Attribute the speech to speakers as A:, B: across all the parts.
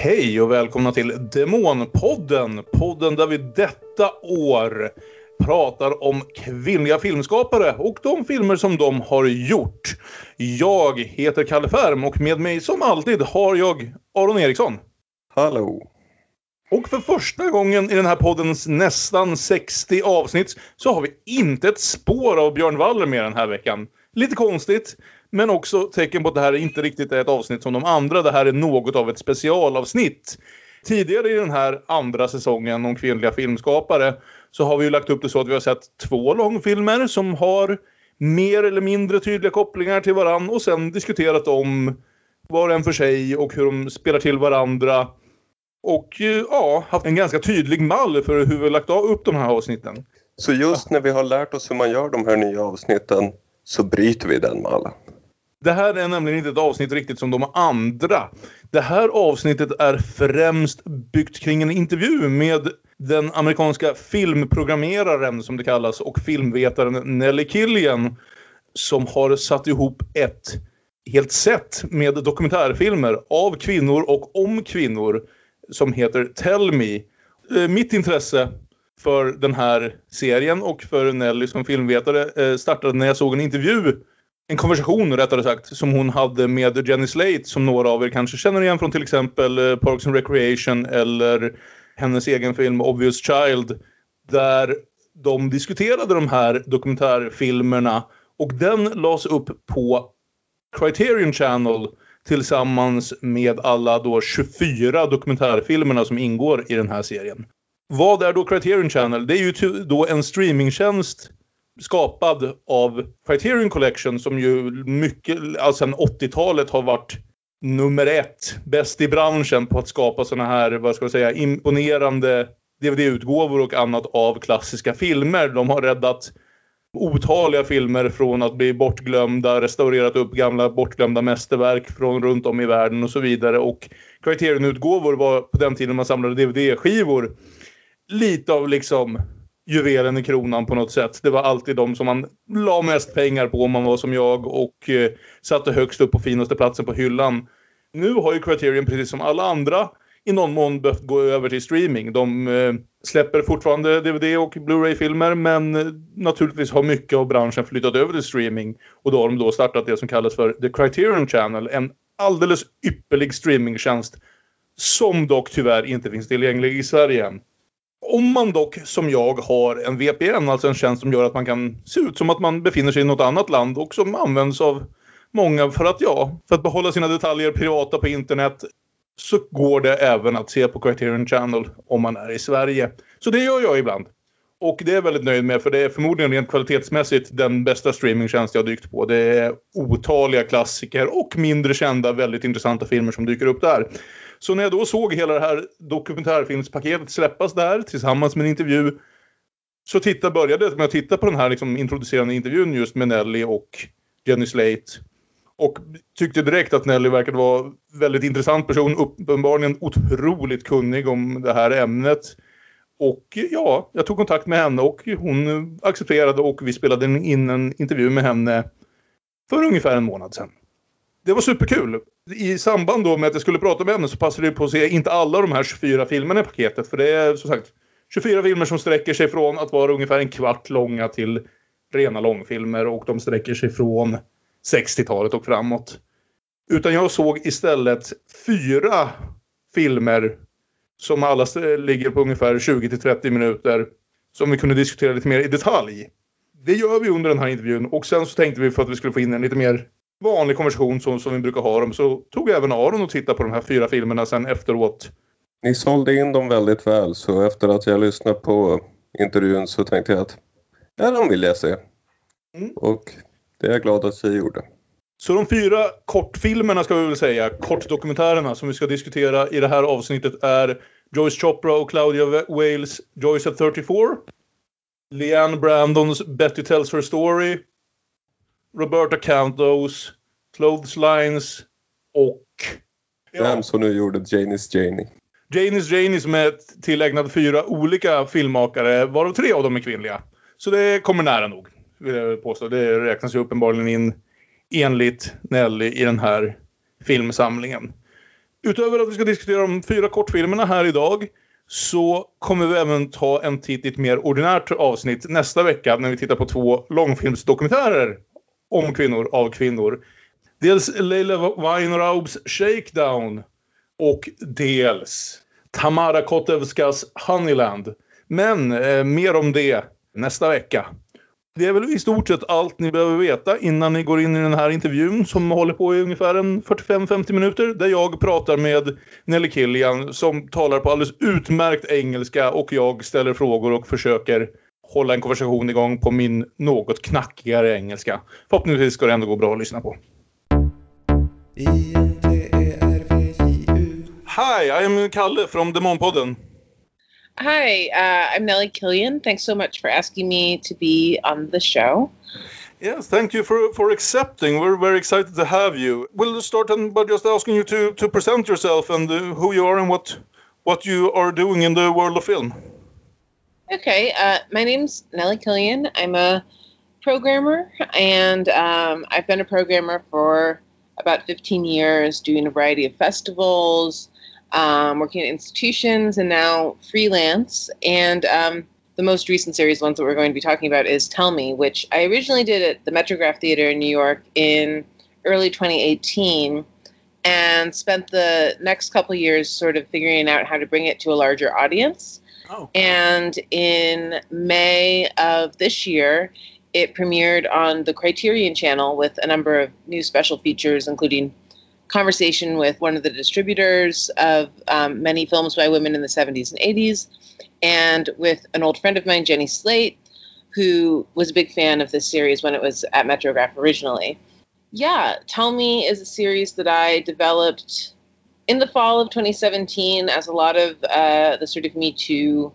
A: Hej och välkomna till Demonpodden. Podden där vi detta år pratar om kvinnliga filmskapare och de filmer som de har gjort. Jag heter Kalle Färm och med mig som alltid har jag Aron Eriksson.
B: Hallå!
A: Och för första gången i den här poddens nästan 60 avsnitt så har vi inte ett spår av Björn Waller med den här veckan. Lite konstigt, men också tecken på att det här inte riktigt är ett avsnitt som de andra. Det här är något av ett specialavsnitt. Tidigare i den här andra säsongen om kvinnliga filmskapare så har vi ju lagt upp det så att vi har sett två långfilmer som har mer eller mindre tydliga kopplingar till varann och sen diskuterat om var och en för sig och hur de spelar till varandra. Och eh, ja, haft en ganska tydlig mall för hur vi har lagt upp de här avsnitten.
B: Så just när vi har lärt oss hur man gör de här nya avsnitten så bryter vi den mallen.
A: Det här är nämligen inte ett avsnitt riktigt som de andra. Det här avsnittet är främst byggt kring en intervju med den amerikanska filmprogrammeraren som det kallas och filmvetaren Nelly Killian som har satt ihop ett helt set med dokumentärfilmer av kvinnor och om kvinnor som heter Tell Me. Eh, mitt intresse för den här serien och för Nelly som filmvetare eh, startade när jag såg en intervju en konversation rättare sagt som hon hade med Jenny Slate som några av er kanske känner igen från till exempel eh, Parks and Recreation eller hennes egen film Obvious Child där de diskuterade de här dokumentärfilmerna och den lades upp på Criterion Channel tillsammans med alla då 24 dokumentärfilmerna som ingår i den här serien. Vad är då Criterion Channel? Det är ju då en streamingtjänst skapad av Criterion Collection som ju mycket, alltså 80-talet har varit nummer ett, bäst i branschen på att skapa såna här, vad ska jag säga, imponerande DVD-utgåvor och annat av klassiska filmer. De har räddat otaliga filmer från att bli bortglömda, restaurerat upp gamla bortglömda mästerverk från runt om i världen och så vidare. Och Criterion-utgåvor var på den tiden man samlade DVD-skivor lite av liksom juvelen i kronan på något sätt. Det var alltid de som man la mest pengar på om man var som jag och eh, satte högst upp på finaste platsen på hyllan. Nu har ju Criterion precis som alla andra i någon mån behövt gå över till streaming. De eh, släpper fortfarande DVD och Blu-ray-filmer men eh, naturligtvis har mycket av branschen flyttat över till streaming. Och då har de då startat det som kallas för The Criterion Channel. En alldeles ypperlig streamingtjänst som dock tyvärr inte finns tillgänglig i Sverige än. Om man dock som jag har en VPN, alltså en tjänst som gör att man kan se ut som att man befinner sig i något annat land och som används av många för att ja, för att behålla sina detaljer privata på internet så går det även att se på Criterion Channel om man är i Sverige. Så det gör jag ibland. Och det är jag väldigt nöjd med för det är förmodligen rent kvalitetsmässigt den bästa streamingtjänst jag dykt på. Det är otaliga klassiker och mindre kända väldigt intressanta filmer som dyker upp där. Så när jag då såg hela det här dokumentärfilmspaketet släppas där tillsammans med en intervju så titta, började jag med att titta på den här liksom, introducerande intervjun just med Nelly och Jenny Slate. Och tyckte direkt att Nelly verkade vara en väldigt intressant person. Uppenbarligen otroligt kunnig om det här ämnet. Och ja, jag tog kontakt med henne och hon accepterade och vi spelade in en intervju med henne för ungefär en månad sedan det var superkul. I samband då med att jag skulle prata med henne så passade jag på att se inte alla de här 24 filmerna i paketet. För det är som sagt 24 filmer som sträcker sig från att vara ungefär en kvart långa till rena långfilmer och de sträcker sig från 60-talet och framåt. Utan jag såg istället fyra filmer som alla ligger på ungefär 20 30 minuter som vi kunde diskutera lite mer i detalj. Det gör vi under den här intervjun och sen så tänkte vi för att vi skulle få in en lite mer vanlig konversation som, som vi brukar ha dem så tog även Aron och tittade på de här fyra filmerna sen efteråt.
B: Ni sålde in dem väldigt väl så efter att jag lyssnat på intervjun så tänkte jag att ja, de vill jag se. Mm. Och det är jag glad att jag gjorde.
A: Så de fyra kortfilmerna ska vi väl säga, kortdokumentärerna som vi ska diskutera i det här avsnittet är Joyce Chopra och Claudia Wales Joyce at 34. Leanne Brandons Betty Tells Her Story Roberta Cantos, Clotheslines och...
B: Ja. Vem som nu gjorde Janis Janie.
A: Janis Janie som är tillägnad fyra olika filmmakare, varav tre av dem är kvinnliga. Så det kommer nära nog, vill jag påstå. Det räknas ju uppenbarligen in enligt Nelly i den här filmsamlingen. Utöver att vi ska diskutera de fyra kortfilmerna här idag så kommer vi även ta en titt i ett mer ordinärt avsnitt nästa vecka när vi tittar på två långfilmsdokumentärer om kvinnor av kvinnor. Dels Leila Weinraubs Shakedown och dels Tamara Kotevskas Honeyland. Men eh, mer om det nästa vecka. Det är väl i stort sett allt ni behöver veta innan ni går in i den här intervjun som håller på i ungefär 45-50 minuter. Där jag pratar med Nelly Killian som talar på alldeles utmärkt engelska och jag ställer frågor och försöker hålla en konversation igång på min något knackigare engelska. Förhoppningsvis ska det ändå gå bra att lyssna på. Hi, I'm Kalle from Demonpodden.
C: Hi, uh, I'm Nellie Killian. Thanks so much for asking me to be on the show.
A: Yes, thank you for, for accepting. We're very excited to have you. We'll start by just asking you to, to present yourself and uh, who you are and what what you are doing in the world of film.
C: Okay, uh, my name's Nellie Killian. I'm a programmer, and um, I've been a programmer for about 15 years, doing a variety of festivals, um, working at institutions, and now freelance. And um, the most recent series, ones that we're going to be talking about, is Tell Me, which I originally did at the Metrograph Theater in New York in early 2018 and spent the next couple years sort of figuring out how to bring it to a larger audience. Oh. And in May of this year, it premiered on the Criterion channel with a number of new special features, including conversation with one of the distributors of um, many films by women in the 70s and 80s, and with an old friend of mine, Jenny Slate, who was a big fan of this series when it was at Metrograph originally. Yeah, Tell Me is a series that I developed in the fall of 2017 as a lot of uh, the sort of Me Too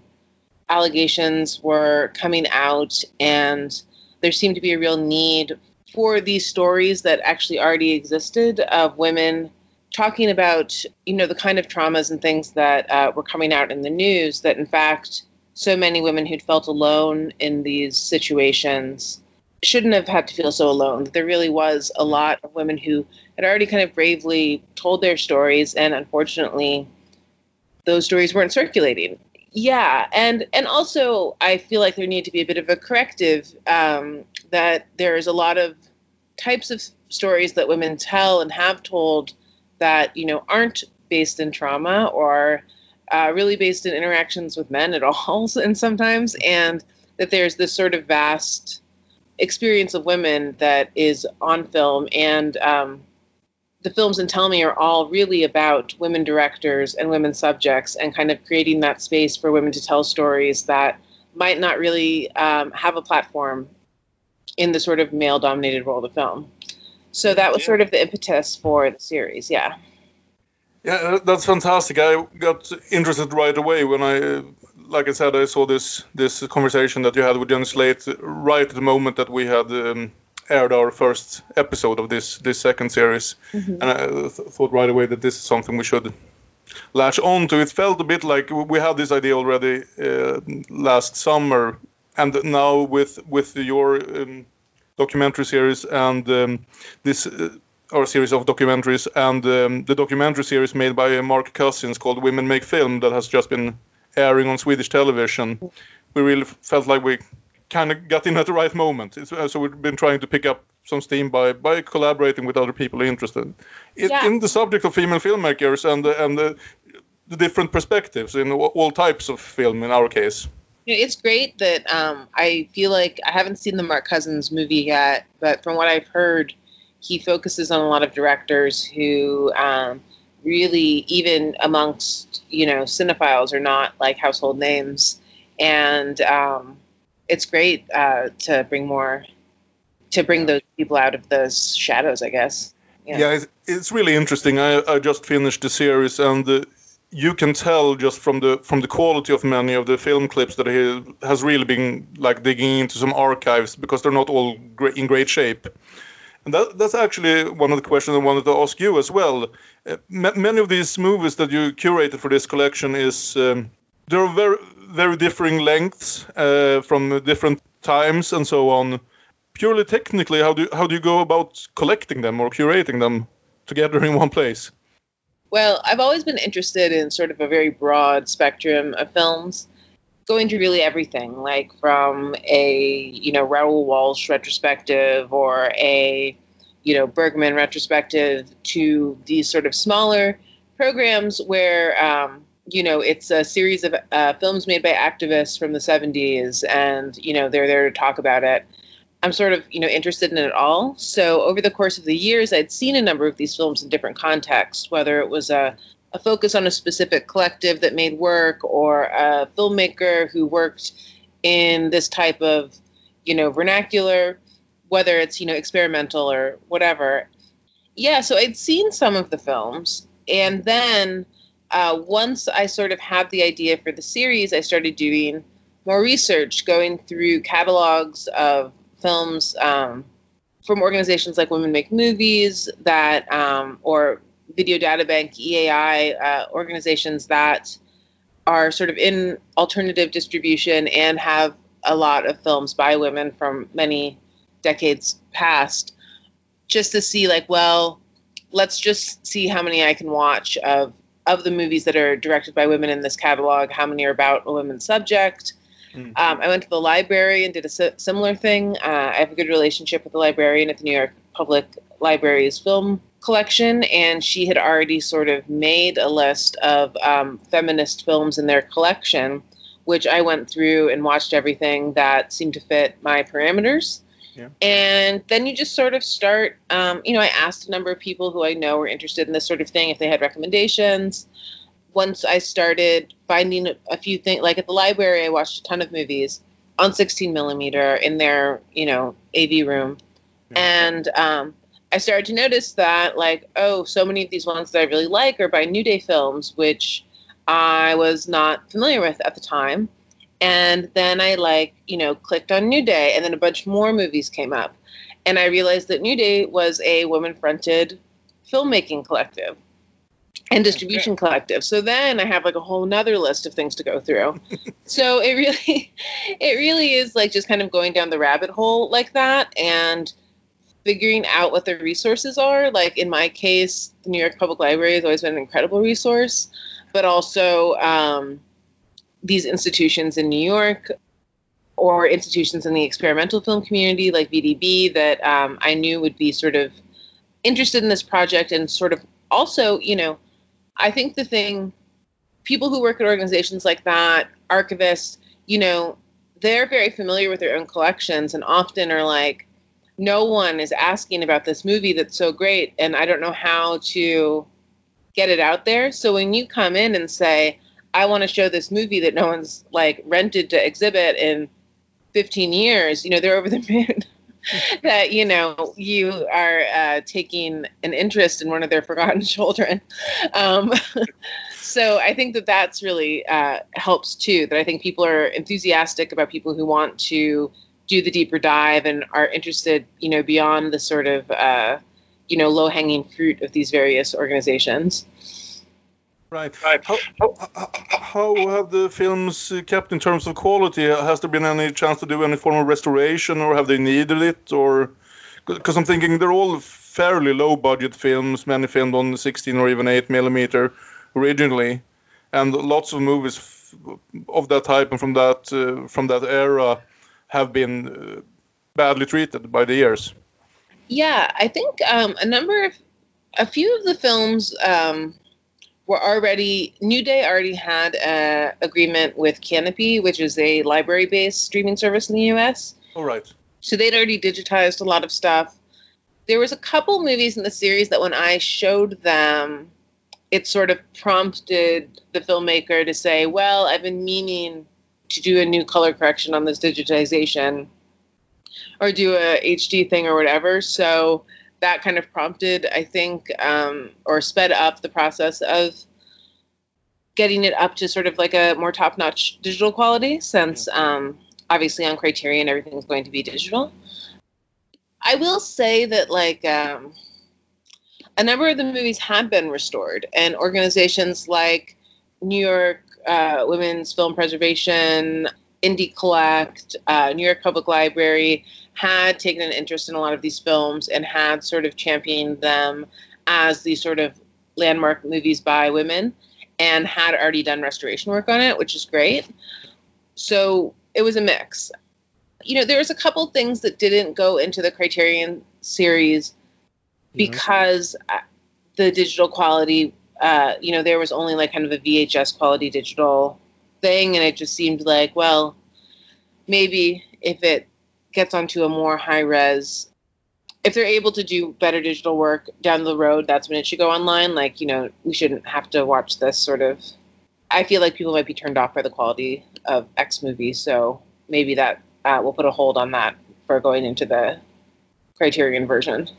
C: allegations were coming out, and there seemed to be a real need for these stories that actually already existed of women talking about you know the kind of traumas and things that uh, were coming out in the news that in fact so many women who'd felt alone in these situations shouldn't have had to feel so alone. There really was a lot of women who had already kind of bravely told their stories and unfortunately those stories weren't circulating. Yeah and and also i feel like there needed to be a bit of a corrective um, that there's a lot of types of stories that women tell and have told that you know aren't based in trauma or uh, really based in interactions with men at all and sometimes and that there's this sort of vast experience of women that is on film and um, the films in Tell Me are all really about women directors and women subjects and kind of creating that space for women to tell stories that might not really um, have a platform in the sort of male dominated world of film. So that was sort of the impetus for the series, yeah.
A: Yeah, that's fantastic. I got interested right away when I, like I said, I saw this this conversation that you had with Jen Slate right at the moment that we had um, aired our first episode of this this second series, mm-hmm. and I th- thought right away that this is something we should latch on to. It felt a bit like we had this idea already uh, last summer, and now with with your um, documentary series and um, this. Uh, our series of documentaries and um, the documentary series made by Mark Cousins called Women Make Film that has just been airing on Swedish television. We really felt like we kind of got in at the right moment. Uh, so we've been trying to pick up some steam by by collaborating with other people interested in, yeah. in the subject of female filmmakers and and the, the different perspectives in all types of film. In our case.
C: It's great that um, I feel like I haven't seen the Mark Cousins movie yet, but from what I've heard, he focuses on a lot of directors who um, really, even amongst you know cinephiles, are not like household names, and um, it's great uh, to bring more to bring those people out of those shadows, I guess.
A: Yeah, yeah it's, it's, really interesting. I, I just finished the series, and uh, you can tell just from the from the quality of many of the film clips that he has really been like digging into some archives because they're not all great, in great shape. And that, that's actually one of the questions I wanted to ask you as well. Uh, many of these movies that you curated for this collection is um, they're very very differing lengths uh, from different times and so on. Purely technically, how do how do you go about collecting them or curating them together in one place?
C: Well, I've always been interested in sort of a very broad spectrum of films, going to really everything, like from a you know Raoul Walsh retrospective or a you know Bergman retrospective to these sort of smaller programs where um, you know it's a series of uh, films made by activists from the 70s, and you know they're there to talk about it. I'm sort of, you know, interested in it all. So over the course of the years, I'd seen a number of these films in different contexts, whether it was a, a focus on a specific collective that made work or a filmmaker who worked in this type of, you know, vernacular, whether it's, you know, experimental or whatever. Yeah, so I'd seen some of the films. And then uh, once I sort of had the idea for the series, I started doing more research, going through catalogs of films um, from organizations like Women Make Movies that um, or Video Data Bank EAI uh, organizations that are sort of in alternative distribution and have a lot of films by women from many decades past just to see like well let's just see how many I can watch of of the movies that are directed by women in this catalog how many are about a women's subject Mm-hmm. Um, I went to the library and did a similar thing. Uh, I have a good relationship with the librarian at the New York Public Library's film collection, and she had already sort of made a list of um, feminist films in their collection, which I went through and watched everything that seemed to fit my parameters. Yeah. And then you just sort of start, um, you know, I asked a number of people who I know were interested in this sort of thing if they had recommendations once I started finding a few things, like at the library, I watched a ton of movies on 16 millimeter in their, you know, AV room, yeah. and um, I started to notice that, like, oh, so many of these ones that I really like are by New Day Films, which I was not familiar with at the time. And then I like, you know, clicked on New Day, and then a bunch more movies came up, and I realized that New Day was a woman-fronted filmmaking collective and distribution collective. So then i have like a whole nother list of things to go through. So it really it really is like just kind of going down the rabbit hole like that. And figuring out what the resources are. Like in my case the new york public library has always been an incredible resource but also um, these institutions in new york or institutions in the experimental film community like vdb that um, i knew would be sort of interested in this project and sort of also you know I think the thing, people who work at organizations like that, archivists, you know, they're very familiar with their own collections and often are like, no one is asking about this movie that's so great and I don't know how to get it out there. So when you come in and say, I want to show this movie that no one's like rented to exhibit in 15 years, you know, they're over the moon. that you know you are uh, taking an interest in one of their forgotten children. Um, so I think that that's really uh, helps too. That I think people are enthusiastic about people who want to do the deeper dive and are interested, you know, beyond the sort of uh, you know low hanging fruit of these various organizations.
A: Right. How, how, how, have the films kept in terms of quality? Has there been any chance to do any form of restoration, or have they needed it? Or because I'm thinking they're all fairly low budget films, many filmed on 16 or even 8 millimeter originally, and lots of movies of that type and from that uh, from that era have been uh, badly treated by the years.
C: Yeah, I think um, a number of a few of the films. Um, were already New Day already had an agreement with Kanopy, which is a library-based streaming service in the U.S.
A: All right.
C: So they'd already digitized a lot of stuff. There was a couple movies in the series that when I showed them, it sort of prompted the filmmaker to say, "Well, I've been meaning to do a new color correction on this digitization, or do a HD thing or whatever." So that kind of prompted, I think, um, or sped up the process of getting it up to sort of like a more top notch digital quality, since um, obviously on Criterion everything's going to be digital. I will say that, like, um, a number of the movies have been restored, and organizations like New York uh, Women's Film Preservation, Indie Collect, uh, New York Public Library had taken an interest in a lot of these films and had sort of championed them as the sort of landmark movies by women and had already done restoration work on it, which is great. So it was a mix. You know, there was a couple things that didn't go into the Criterion series mm-hmm. because mm-hmm. the digital quality, uh, you know, there was only like kind of a VHS quality digital thing, and it just seemed like, well, maybe if it gets onto a more high res if they're able to do better digital work down the road, that's when it should go online. Like, you know, we shouldn't have to watch this sort of. I feel like people might be turned off by the quality of X movies, so maybe that uh, will put a hold on that for going into the Criterion version.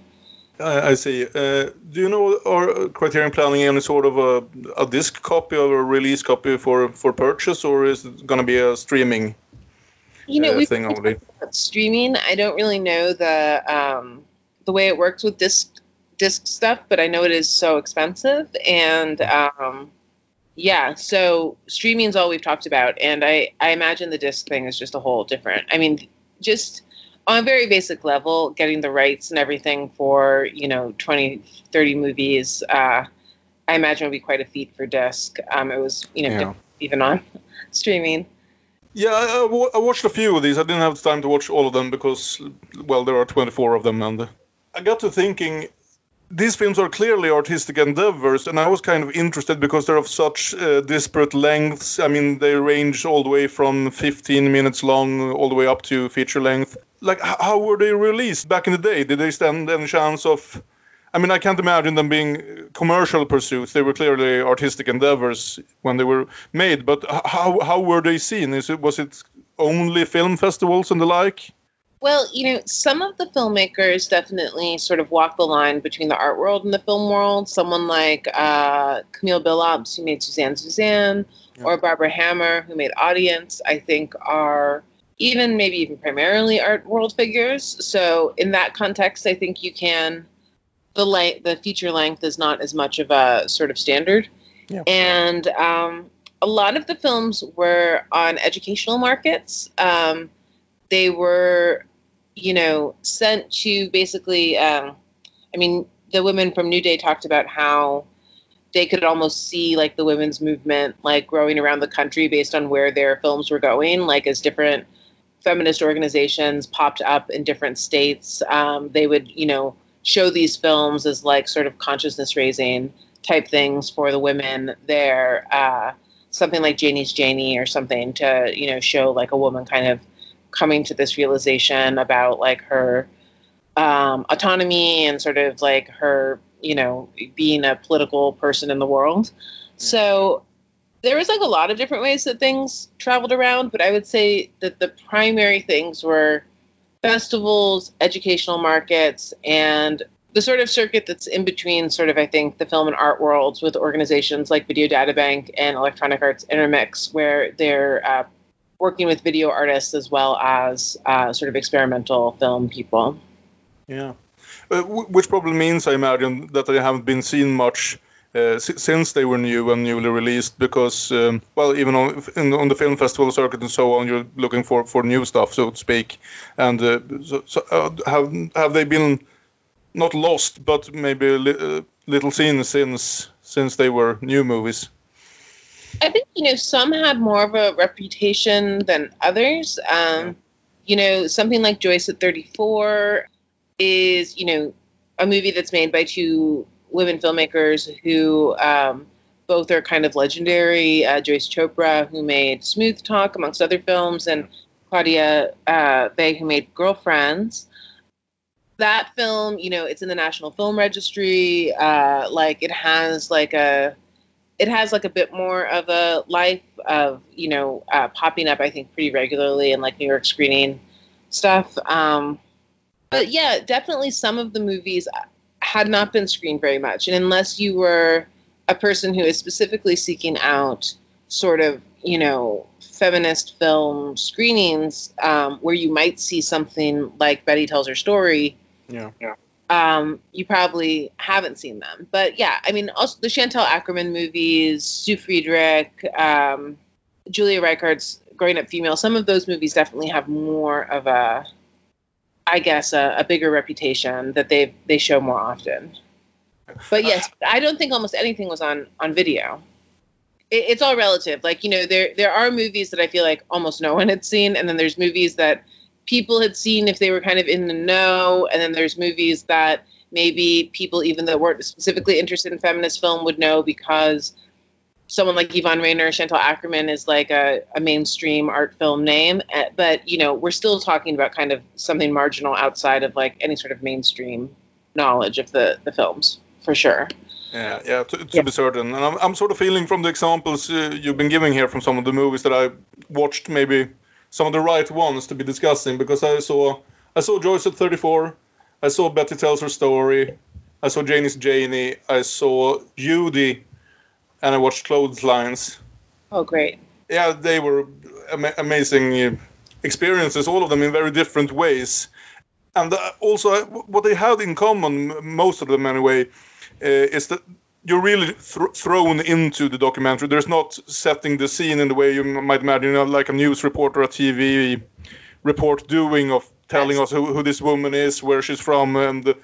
A: I, I see. Uh, do you know, are Criterion planning any sort of a, a disc copy or a release copy for, for purchase, or is it going to be a streaming
C: you know,
A: uh, thing only?
C: Streaming, I don't really know the um, the way it works with disc disc stuff, but I know it is so expensive. And um, yeah, so streaming is all we've talked about, and I I imagine the disc thing is just a whole different. I mean, just on a very basic level, getting the rights and everything for you know 20, 30 movies. Uh, I imagine would be quite a feat for disc. Um, it was you know yeah. even on streaming.
A: Yeah, I, I, watched a few of these. I didn't have the time to watch all of them because, well, there are 24 of them, and I got to thinking these films are clearly artistic endeavors, and I was kind of interested because they're of such uh, disparate lengths. I mean, they range all the way from 15 minutes long all the way up to feature length. Like, how were they released back in the day? Did they stand any chance of? I mean, I can't imagine them being commercial pursuits. They were clearly artistic endeavors when they were made. But how how were they seen? Is it was it only film festivals and the like?
C: Well, you know, some of the filmmakers definitely sort of walk the line between the art world and the film world. Someone like uh, Camille Billops, who made Suzanne Suzanne, yeah. or Barbara Hammer, who made Audience, I think are even maybe even primarily art world figures. So in that context, I think you can the length, the feature length is not as much of a sort of standard, yeah. and um, a lot of the films were on educational markets. Um, they were you know, sent to basically, um, I mean, the women from New Day talked about how they could almost see like the women's movement like growing around the country based on where their films were going, like as different feminist organizations popped up in different states. Um, they would, you know, show these films as like sort of consciousness raising type things for the women there. Uh, something like Janie's Janie or something to, you know, show like a woman kind of coming to this realization about like her um, autonomy and sort of like her, you know, being a political person in the world. Yeah. So there was like a lot of different ways that things traveled around, but I would say that the primary things were festivals, educational markets, and the sort of circuit that's in between sort of I think the film and art worlds with organizations like Video Data Bank and Electronic Arts Intermix, where they're uh, working with video artists as well as uh, sort of experimental film people.
A: Yeah, uh, which probably means, I imagine, that they haven't been seen much uh, since they were new and newly released. Because, um, well, even on, in, on the film festival circuit and so on, you're looking for, for new stuff, so to speak. And uh, so, so uh, have have they been not lost, but maybe a li- uh, little seen since since they were new movies?
C: I think you know some had more of a reputation than others. Um, you know, something like Joyce at 34 is you know a movie that's made by two women filmmakers who um, both are kind of legendary. Uh, Joyce Chopra, who made Smooth Talk, amongst other films, and Claudia uh, Bay, who made Girlfriends. That film, you know, it's in the National Film Registry. Uh, like it has like a it has like a bit more of a life of you know uh, popping up i think pretty regularly in like new york screening stuff. Um, but yeah definitely some of the movies had not been screened very much. And unless you were a person who is specifically seeking out sort of you know feminist film screenings um, where you might see something like betty tells her story
A: yeah. Yeah
C: um, you probably haven't seen them. But yeah, I mean, also the Chantal Akerman movies, Su Friedrich, um, Julia Reichert's Growing Up Female, some of those movies definitely have more of a, I guess, a, a bigger reputation that they they show more often. But yes, I don't think almost anything was on on video. It, it's all relative. Like you know, there there are movies that I feel like almost no one had seen, and then there's movies that people had seen if they were kind of in the know, and then there's movies that maybe people even that weren't specifically interested in feminist film would know because someone like Yvonne Rainer, or Chantal Akerman is like a, a mainstream art film name, eh, but you know we're still talking about kind of something marginal outside of like any sort of mainstream knowledge of the the films for sure.
A: Yeah, yeah, to, to yeah. be certain. And I'm, I'm sort of feeling from the examples uh, you've been giving here from some of the movies that I watched, maybe some of the right ones to be discussing because I saw I saw Joyce at 34, I saw Betty tells her story, I saw Janie's Janie, I saw Judy and I watched Clotheslines.
C: Oh, great!
A: Yeah, they were ama- amazing experiences, all of them in very different ways. And uh, also, what they had in common, most of them anyway, uh, is that you're really th- thrown into the documentary. There's not setting the scene in the way you might imagine, you know, like a news reporter, a TV report doing of telling us who, who this woman is, where she's from, and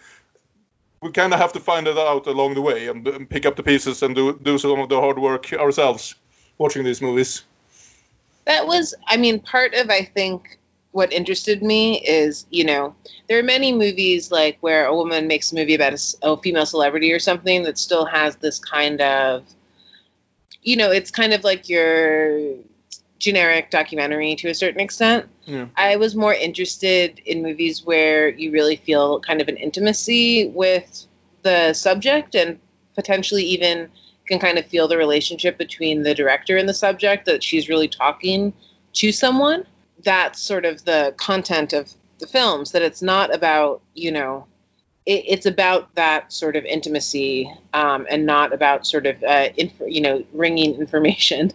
A: we kind of have to find it out along the way and, and, pick up the pieces and do do some of the hard work ourselves watching these movies.
C: That was, I mean, part of I think what interested me is, you know, there are many movies like where a woman makes a movie about a, a female celebrity or something that still has this kind of, you know, it's kind of like your generic documentary to a certain extent. Yeah. I was more interested in movies where you really feel kind of an intimacy with the subject and potentially even can kind of feel the relationship between the director and the subject that she's really talking to someone. That's sort of the content of the films, that it's not about, you know, it, it's about that sort of intimacy um, and not about sort of, uh, inf- you know, ringing information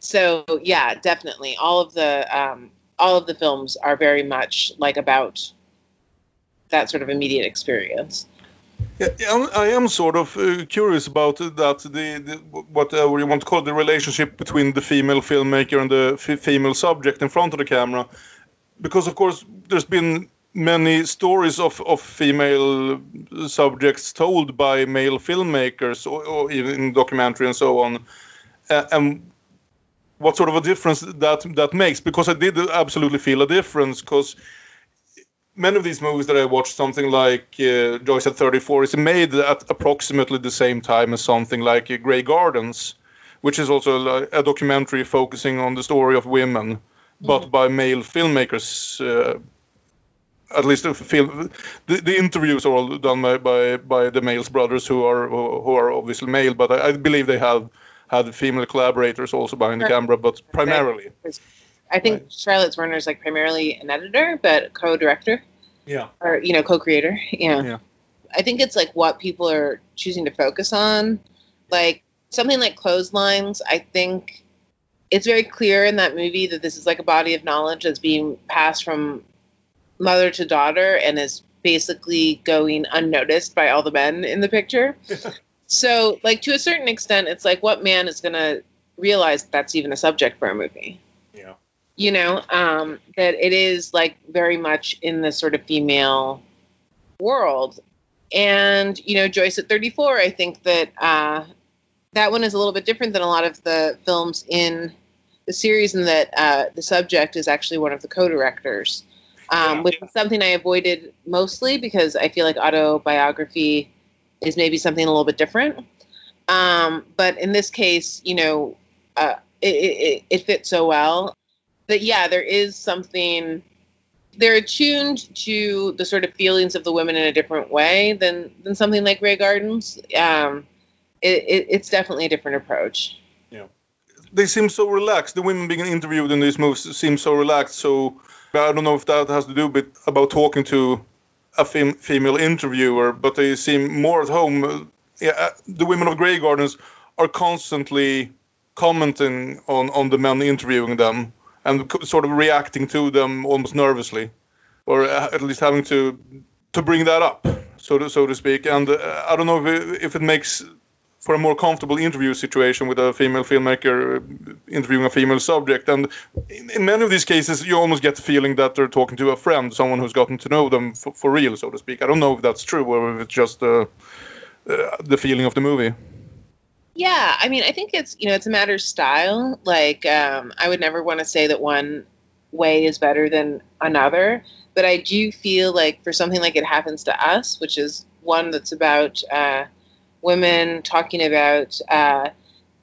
C: so yeah, definitely, all of the um, all of the films are very much like about that sort of immediate experience.
A: Yeah, I am sort of uh, curious about that the, the what uh, you want to call it, the relationship between the female filmmaker and the f- female subject in front of the camera, because of course there's been many stories of, of female subjects told by male filmmakers or, or even in documentary and so on, uh, and what sort of a difference that that makes? Because I did absolutely feel a difference because many of these movies that I watched, something like uh, Joyce at 34, is made at approximately the same time as something like uh, Grey Gardens, which is also a, a, documentary focusing on the story of women, but by male filmmakers. Uh, at least the, film, the, the, interviews are all done by, by, by the Maysles brothers, who are who are obviously male, but I, I believe they have had female collaborators also behind the camera, but primarily.
C: I think right. Charlotte Zwerin is like primarily an editor, but co-director.
A: Yeah.
C: Or you know, co-creator. Yeah. Yeah. I think it's like what people are choosing to focus on. Like something like clotheslines, I think it's very clear in that movie that this is like a body of knowledge that's being passed from mother to daughter and is basically going unnoticed by all the men in the picture. So, like to a certain extent, it's like what man is going to realize that's even a subject for a movie? You know, um, that it is like very much in the sort of female world. And, you know, Joyce at 34, I think that uh, that one is a little bit different than a lot of the films in the series, in that uh, the subject is actually one of the co directors, um, yeah. which is something I avoided mostly because I feel like autobiography is maybe something a little bit different. Um, but in this case, you know, uh, it, it, it fits so well that yeah, there is something. They're attuned to the sort of feelings of the women in a different way than than something like Grey Gardens. Um, it, it's definitely a different approach.
A: Yeah, they seem so relaxed. The women being interviewed in these movies seem so relaxed. So I don't know if that has to do with about talking to a fem- female interviewer, but they seem more at home. Yeah, uh, the women of Grey Gardens are constantly commenting on, on the men interviewing them and sort of reacting to them almost nervously, or uh, at least having to to bring that up, so to, so to speak. And uh, I don't know if it, if it makes for a more comfortable interview situation with a female filmmaker interviewing a female subject. And in, in, many of these cases, you almost get the feeling that they're talking to a friend, someone who's gotten to know them for, for real, so to speak. I don't know if that's true or if it's just a, uh, the feeling of the movie.
C: Yeah, I mean, I think it's you know it's a matter of style. Like, um, I would never want to say that one way is better than another, but I do feel like for something like it happens to us, which is one that's about uh, women talking about uh,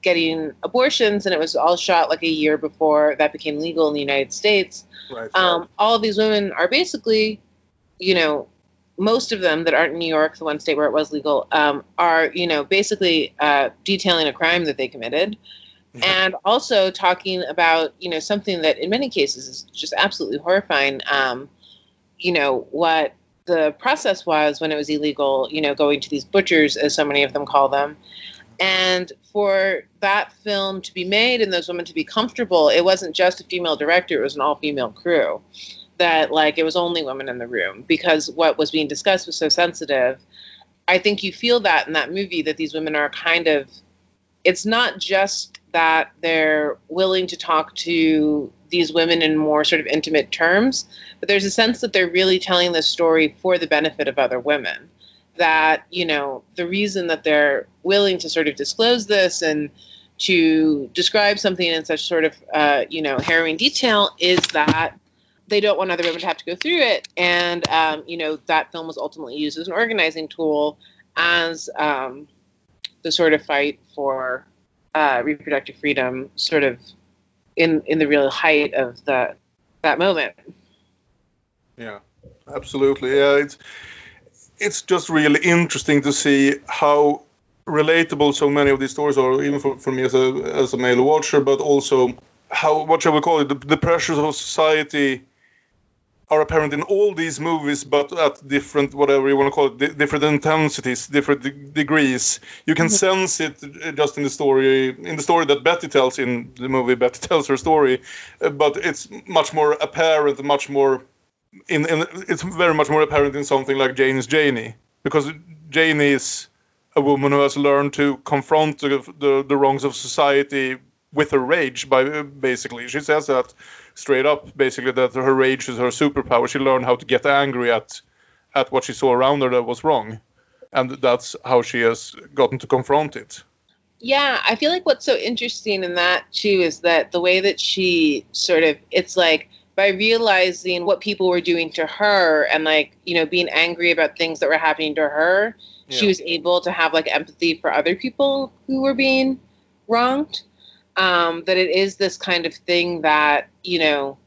C: getting abortions, and it was all shot like a year before that became legal in the United States.
A: Right.
C: Um, all of these women are basically, you know, most of them that aren't in New York, the one state where it was legal, um, are you know basically uh, detailing a crime that they committed, mm-hmm. and also talking about you know something that in many cases is just absolutely horrifying. Um, you know what the process was when it was illegal. You know, going to these butchers, as so many of them call them, and for that film to be made and those women to be comfortable, it wasn't just a female director; it was an all-female crew that like it was only women in the room because what was being discussed was so sensitive. I think you feel that in that movie that these women are kind of it's not just that they're willing to talk to these women in more sort of intimate terms, but there's a sense that they're really telling the story for the benefit of other women. That, you know, the reason that they're willing to sort of disclose this and to describe something in such sort of, uh, you know, harrowing detail is that they don't want other women to have to go through it. And, um, you know, that film was ultimately used as an organizing tool as um, the sort of fight for uh, reproductive freedom, sort of in, in the real height of the, that moment.
A: Yeah, absolutely. Yeah, it's, it's just really interesting to see how relatable so many of these stories are, even for, for me as a, as a male watcher, but also how, what shall we call it, the, the pressures of society are apparent in all these movies, but at different, whatever you want to call it, different intensities, different de- degrees. You can mm-hmm. sense it just in the story, in the story that Betty tells in the movie. Betty tells her story, uh, but it's much more apparent, much more. In, in it's very much more apparent in something like Janie's Janie, because Janie is a woman who has learned to confront the, the, the wrongs of society with her rage. By uh, basically, she says that straight up, basically, that her rage is her superpower. She learned how to get angry at at what she saw around her that was wrong, and that's how she has gotten to confront it.
C: Yeah, I feel like what's so interesting in that too is that the way that she sort of it's like by realizing what people were doing to her and like you know being angry about things that were happening to her yeah. she was able to have like empathy for other people who were being wronged um, that it is this kind of thing that you know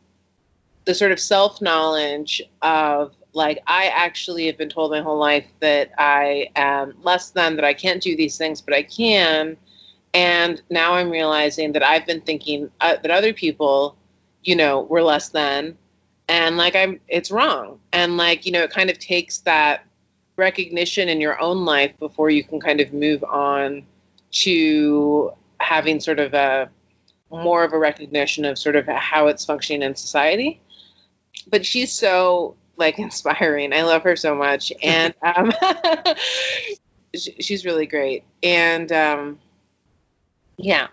C: the sort of self knowledge of like I actually have been told my whole life that I am less than that I can't do these things but I can. And now I'm realizing that I've been thinking uh, that other people you know were less than. And like I'm it's wrong. And like you know it kind of takes that recognition in your own life before you can kind of move on to having sort of a more of a recognition of sort of how it's functioning in society. But she's so like inspiring. I love her so much, and um, she's really great. And um, yeah,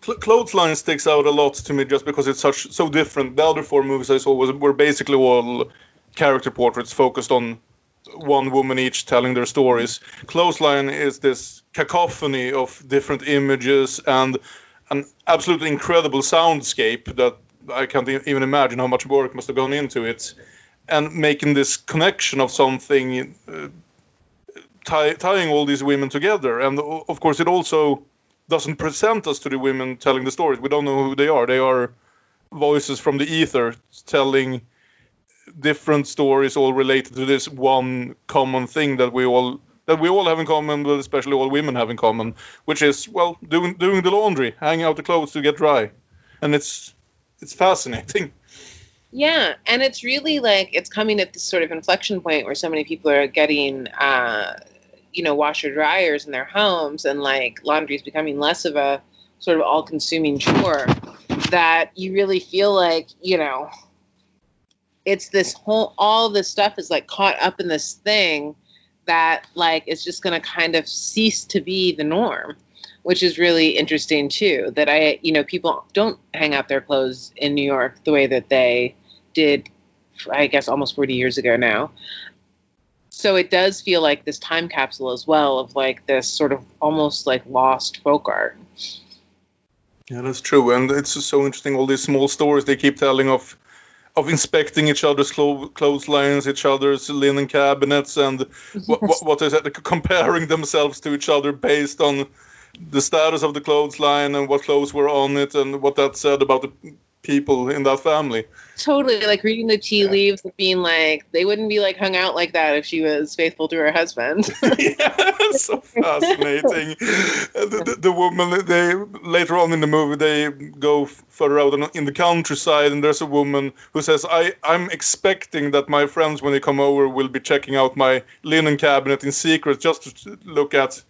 A: Clothesline sticks out a lot to me just because it's such so different. The other four movies I saw was were basically all character portraits focused on one woman each telling their stories. Clothesline is this cacophony of different images and an absolutely incredible soundscape that I can't even imagine how much work must have gone into it, and making this connection of something, uh, tie, tying all these women together. And of course, it also doesn't present us to the women telling the stories. We don't know who they are. They are voices from the ether telling different stories all related to this one common thing that we all that we all have in common, but especially all women have in common, which is well doing doing the laundry, hanging out the clothes to get dry, and it's it's fascinating.
C: Yeah, and it's really like it's coming at this sort of inflection point where so many people are getting, uh, you know, washer dryers in their homes, and like laundry is becoming less of a sort of all-consuming chore. That you really feel like you know, it's this whole all this stuff is like caught up in this thing that like is just going to kind of cease to be the norm which is really interesting too that i you know people don't hang out their clothes in new york the way that they did i guess almost 40 years ago now so it does feel like this time capsule as well of like this sort of almost like lost folk art.
A: Yeah, that's true, and it's so interesting. All these small stories they keep telling of of inspecting each other's clo- clotheslines, each other's linen cabinets, and yes. what, what, what is it? Comparing themselves to each other based on the status of the clothesline and what clothes were on it, and what that said about the people in that family.
C: Totally, like reading the tea yeah. leaves and being like, they wouldn't be like hung out like that if she was faithful to her husband.
A: yeah, so fascinating. Uh, the, the, the, woman, they later on in the movie, they go further out in the countryside, and there's a woman who says, I, I'm expecting that my friends, when they come over, will be checking out my linen cabinet in secret just to look at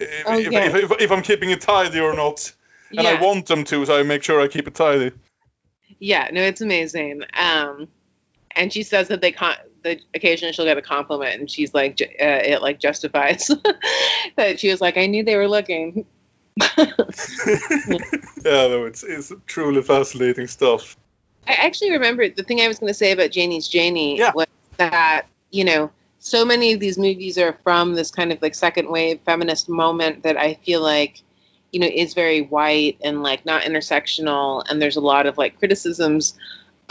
A: eh, oh, if, oh, yeah. if, if, if I'm keeping it tidy or not. And yeah. I want them to, so I make sure I keep it tidy.
C: Yeah, no, it's amazing. Um, and she says that they con- that occasionally she'll get a compliment, and she's like, uh, it like justifies that she was like, I knew they were looking.
A: yeah, no, it's it's truly fascinating stuff.
C: I actually remember the thing I was going to say about Janie's Janie yeah. was that you know so many of these movies are from this kind of like second wave feminist moment that I feel like you know is very white and like not intersectional and there's a lot of like criticisms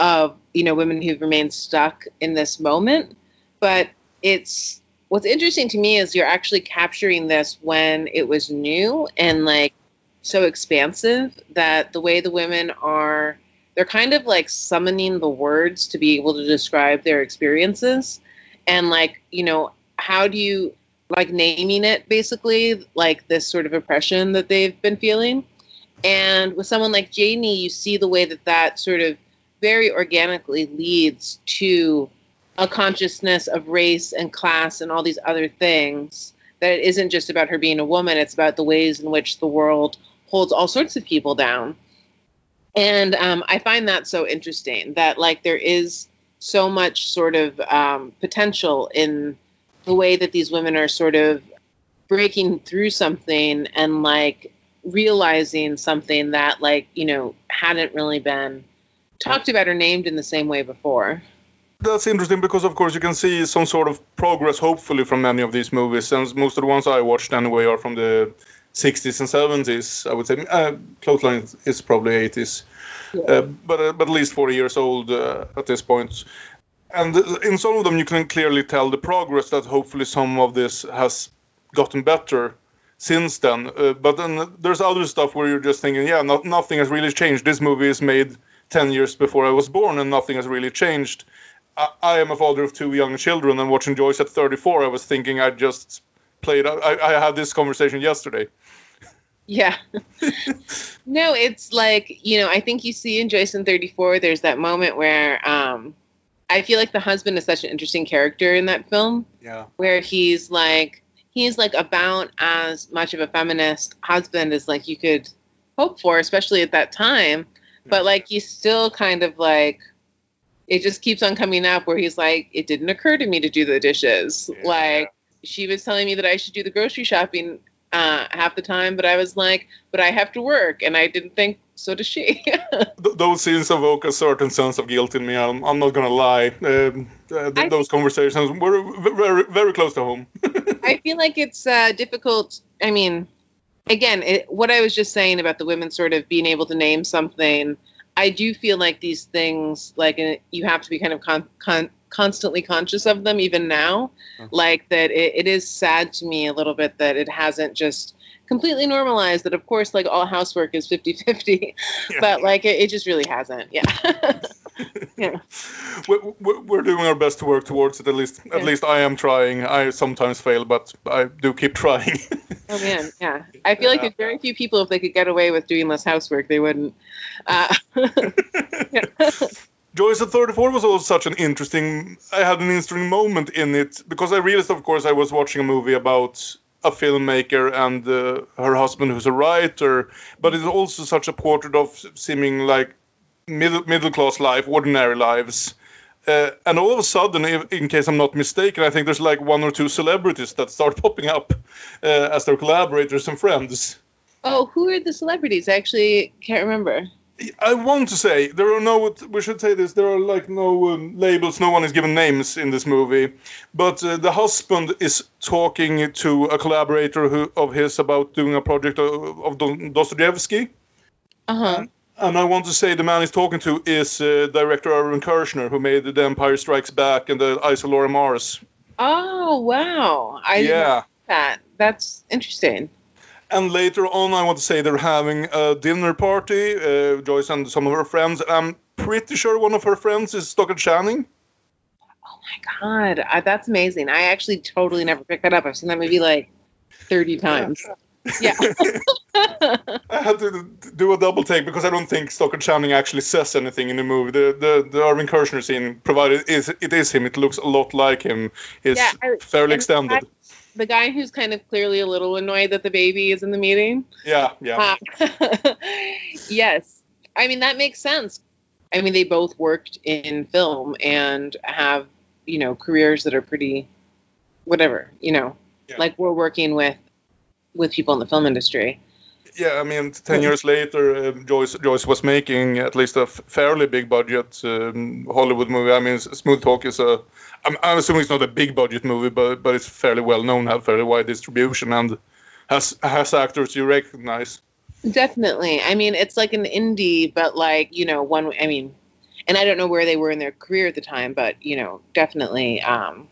C: of you know women who've remained stuck in this moment. But it's what's interesting to me is you're actually capturing this when it was new and like so expansive that the way the women are they're kind of like summoning the words to be able to describe their experiences. And like you know how do you like naming it basically like this sort of oppression that they've been feeling. And with someone like janie you see the way that that sort of very organically leads to a consciousness of race and class and all these other things that it isn't just about her being a woman. It's about the ways in which the world holds all sorts of people down. And um, i find that so interesting that like there is so much sort of um, potential in the way that these women are sort of breaking through something and like realizing something that like you know hadn't really been talked about or named in the same way before.
A: That's interesting because of course you can see some sort of progress hopefully from many of these movies and most of the ones i watched anyway are from the 60s and 70s i would say. Uh, clothesline is probably 80s yeah. uh, but uh, but at least 40 years old uh, at this point and in some of them you can clearly tell the progress that hopefully some of this has gotten better since then. Uh, but then there's other stuff where you're just thinking, yeah, no, nothing has really changed. This movie is made 10 years before I was born, and nothing has really changed. I, I am a father of two young children, and watching Joyce at 34, I was thinking I just played. I, I had this conversation yesterday.
C: Yeah. no, it's like, you know, I think you see in Joyce in 34, there's that moment where um, I feel like the husband is such an interesting character in that film.
A: Yeah.
C: Where he's like he's like about as much of a feminist husband as like you could hope for, especially at that time. But like he's still kind of like it just keeps on coming up where he's like, it didn't occur to me to do the dishes. Yeah. Like she was telling me that I should do the grocery shopping uh, half the time, but I was like, but I have to work, and I didn't think so does she.
A: th- those scenes evoke a certain sense of guilt in me. I'm, I'm not gonna lie. Um, uh, th- those conversations were very very close to home.
C: I feel like it's uh, difficult. I mean, again, it, what I was just saying about the women sort of being able to name something. I do feel like these things, like uh, you have to be kind of con- con- constantly conscious of them, even now. Uh-huh. Like that, it, it is sad to me a little bit that it hasn't just completely normalized that of course like all housework is 50-50 yeah. but like it, it, just really hasn't yeah
A: yeah we're, we're, doing our best to work towards it at least yeah. at least i am trying i sometimes fail but i do keep trying
C: oh man yeah i feel like there's very few people if they could get away with doing less housework they wouldn't uh,
A: Joyce at 34 was also such an interesting. I had an interesting moment in it because I realized, of course, I was watching a movie about a filmmaker and uh, her husband who's a writer, but it's also such a portrait of seeming like middle middle class life, ordinary lives. Uh, and all of a sudden, if, in case I'm not mistaken, I think there's like one or two celebrities that start popping up uh, as their collaborators and friends.
C: Oh, who are the celebrities? I actually can't remember.
A: I want to say there are no. We should say this. There are like no um, labels. No one is given names in this movie, but uh, the husband is talking to a collaborator who, of his about doing a project of, of Dostoevsky.
C: Uh huh.
A: And I want to say the man he's talking to is uh, director Irvin Kershner, who made The Empire Strikes Back and The Eyes of Laura Mars.
C: Oh wow! I
A: yeah.
C: that. That's interesting.
A: And later on, I want to say they're having a dinner party. Uh, Joyce and some of her friends. And I'm pretty sure one of her friends is Stockard Channing.
C: Oh my god, I, that's amazing! I actually totally never picked that up. I've seen that movie like thirty times. Yeah.
A: I had to do a double take because I don't think Stockard Channing actually says anything in the movie. The the, the Irvin Kershner scene provided is it is him. It looks a lot like him. It's
C: Yeah, I-
A: fairly extended.
C: The guy who's kind of clearly a little annoyed that the baby is in the meeting.
A: yeah, yeah.
C: Uh, yes. I mean, that makes sense. I mean, they both worked in film and have, you know, careers that are pretty, whatever, you know,
A: Yeah.
C: like we're working with, with people in the film industry.
A: Yeah, I mean, ten years later, um, Joyce Joyce was making at least a fairly big budget um, Hollywood movie. I mean, Smooth Talk is a. I'm, I'm assuming it's not a big budget movie, but but it's fairly well known, had fairly wide distribution, and has has actors you recognize.
C: Definitely. I mean, it's like an indie, but like, you know, one, I mean, and I don't know where they were in their career at the time, but, you know, definitely um,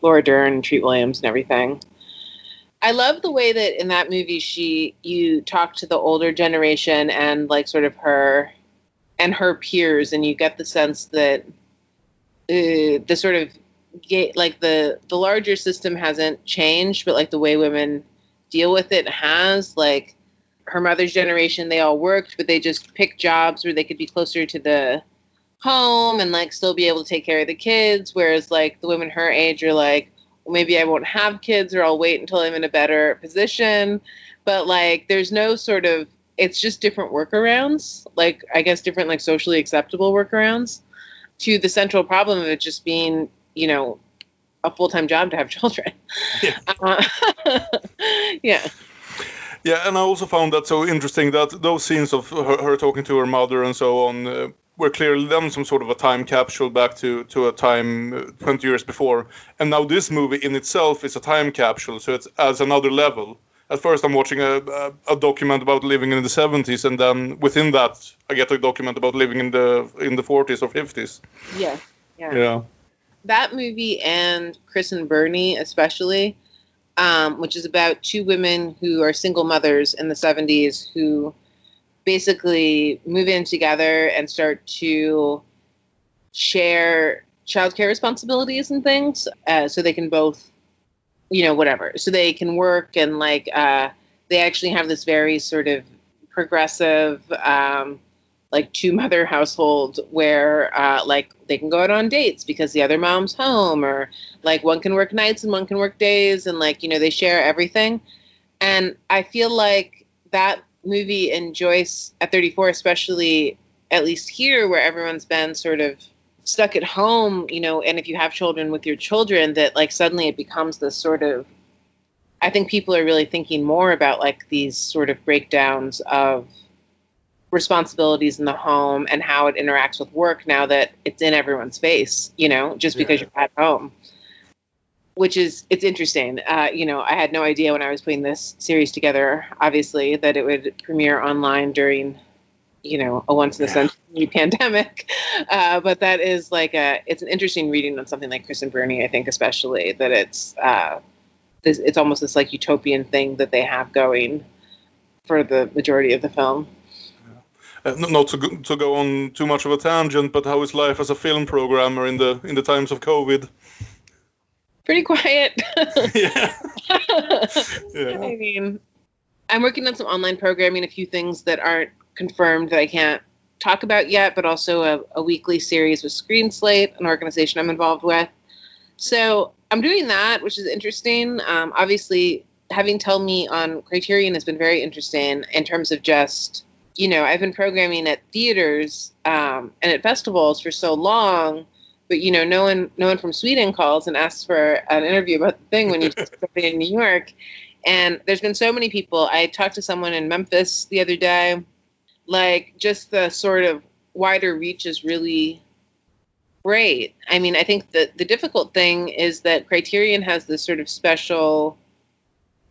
C: Laura Dern, Treat Williams, and everything. I love the way that in that movie she you talk to the older generation and like sort of her and her peers, and you get the sense that uh, the sort of like the the larger system hasn't changed, but like the way women deal with it has. Like her mother's generation, they all worked, but they just picked jobs where they could be closer to the home and like still be able to take care of the kids. Whereas like the women her age are like, maybe I won't have kids or I'll wait until I'm in a better position. But like, there's no sort of, it's just different workarounds. Like, I guess different like socially acceptable workarounds to the central problem of it just being, you know, a full time job to have children.
A: Yeah.
C: Uh, yeah.
A: Yeah, and I also found that so interesting that those scenes of her, her talking to her mother and so on uh, were clearly then some sort of a time capsule back to, to a time uh, 20 years before. And now this movie in itself is a time capsule, so it's as another level. At first, I'm watching a, a, a document about living in the 70s, and then within that, I get a document about living in the in the 40s or 50s.
C: Yeah. Yeah.
A: Yeah.
C: that movie and Chris and Bernie, especially, um, which is about two women who are single mothers in the 70s who basically move in together and start to share childcare responsibilities and things uh, so they can both, you know, whatever. So they can work and like uh, they actually have this very sort of progressive. Um, like two mother household where uh, like they can go out on dates because the other mom's home or like one can work nights and one can work days and like you know they share everything and i feel like that movie and joyce at 34 especially at least here where everyone's been sort of stuck at home you know and if you have children with your children that like suddenly it becomes this sort of i think people are really thinking more about like these sort of breakdowns of responsibilities in the home and how it interacts with work now that it's in everyone's face, you know, just because
A: Yeah.
C: you're at home. Which is, it's interesting. Uh, you know, I had no idea when I was putting this series together, obviously, that it would premiere online during, you know, a once in a century pandemic. Uh, but that is like a, it's an interesting reading on something like Chris and Bernie, I think, especially that it's, uh, this, it's almost this like utopian thing that they have going for the majority of the film.
A: Uh, not to go, to go on too much of a tangent, but how is life as a film programmer in the in the times of COVID?
C: Pretty quiet.
A: yeah. Yeah.
C: I mean, I'm working on some online programming, a few things that aren't confirmed that I can't talk about yet, but also a, a weekly series with Screen Slate, an organization I'm involved with. So I'm doing that, which is interesting. Um, obviously, having Tell Me on Criterion has been very interesting in terms of just, you know, I've been programming at theaters um, and at festivals for so long but you know, no one, no one from Sweden calls and asks for an interview about the thing when you just something in New York. And there's been so many people. I talked to someone in Memphis the other day, like just the sort of wider reach is really great. I mean, I think that the difficult thing is that Criterion has this sort of special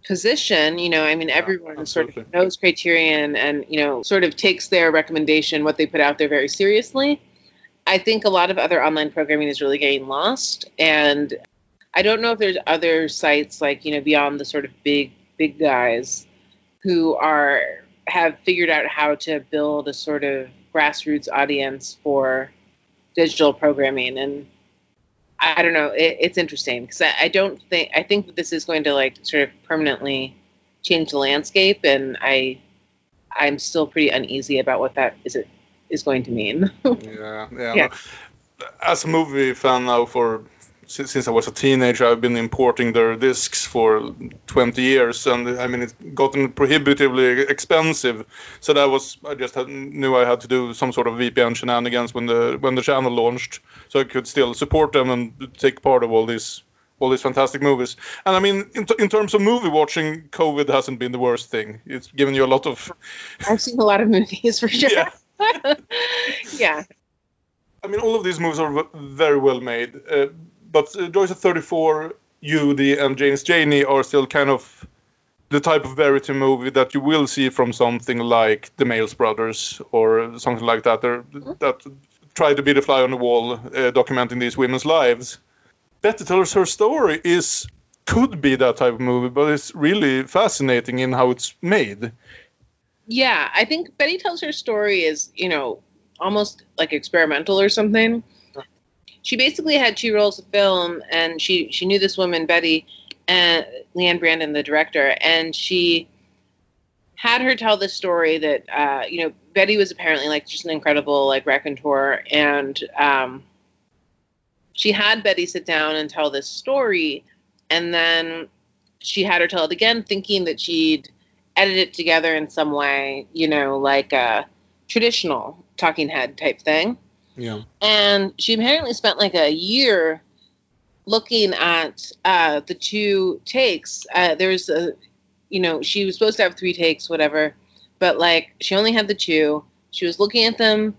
C: position. You know, I mean, everyone
A: absolutely.
C: sort of knows Criterion and, you know, sort of takes their recommendation, what they put out there, very seriously. I think a lot of other online programming is really getting lost. And I don't know if there's other sites like, you know, beyond the sort of big, big guys who are have figured out how to build a sort of grassroots audience for digital programming and I don't know. It, it's interesting because I, I, don't think I think that this is going to like sort of permanently change the landscape, and I I'm still pretty uneasy about what that is it is going to mean.
A: yeah, yeah. yeah. As a movie fan now for since I was a teenager, I've been importing their discs for 20 years, and I mean it's gotten prohibitively expensive. So that was I just had, knew I had to do some sort of VPN shenanigans when the when the channel launched, so I could still support them and take part of all these all these fantastic movies. And I mean, in, in terms of movie watching, COVID hasn't been the worst thing. It's given you a lot of.
C: I've seen a lot of movies for sure.
A: Yeah.
C: yeah.
A: I mean, all of these movies are very well made. Uh, but uh, Joyce at 34, Judy, and Janie's Janie are still kind of the type of vérité movie that you will see from something like The Maysles Brothers or something like that. Mm-hmm. That try to be the fly on the wall, uh, documenting these women's lives. Betty tells her story is could be that type of movie, but it's really fascinating in how it's made.
C: Yeah, I think Betty tells her story is you know almost like experimental or something. She basically had two rolls of film, and she she knew this woman Betty, and Liane Brandon, the director, and she had her tell this story that uh, you know Betty was apparently like just an incredible like raconteur, and um, she had Betty sit down and tell this story, and then she had her tell it again, thinking that she'd edit it together in some way, you know, like a traditional talking head type thing.
A: Yeah.
C: And she apparently spent like a year looking at uh, the two takes. Uh, there's a, you know, she was supposed to have three takes, whatever, but like she only had the two. She was looking at them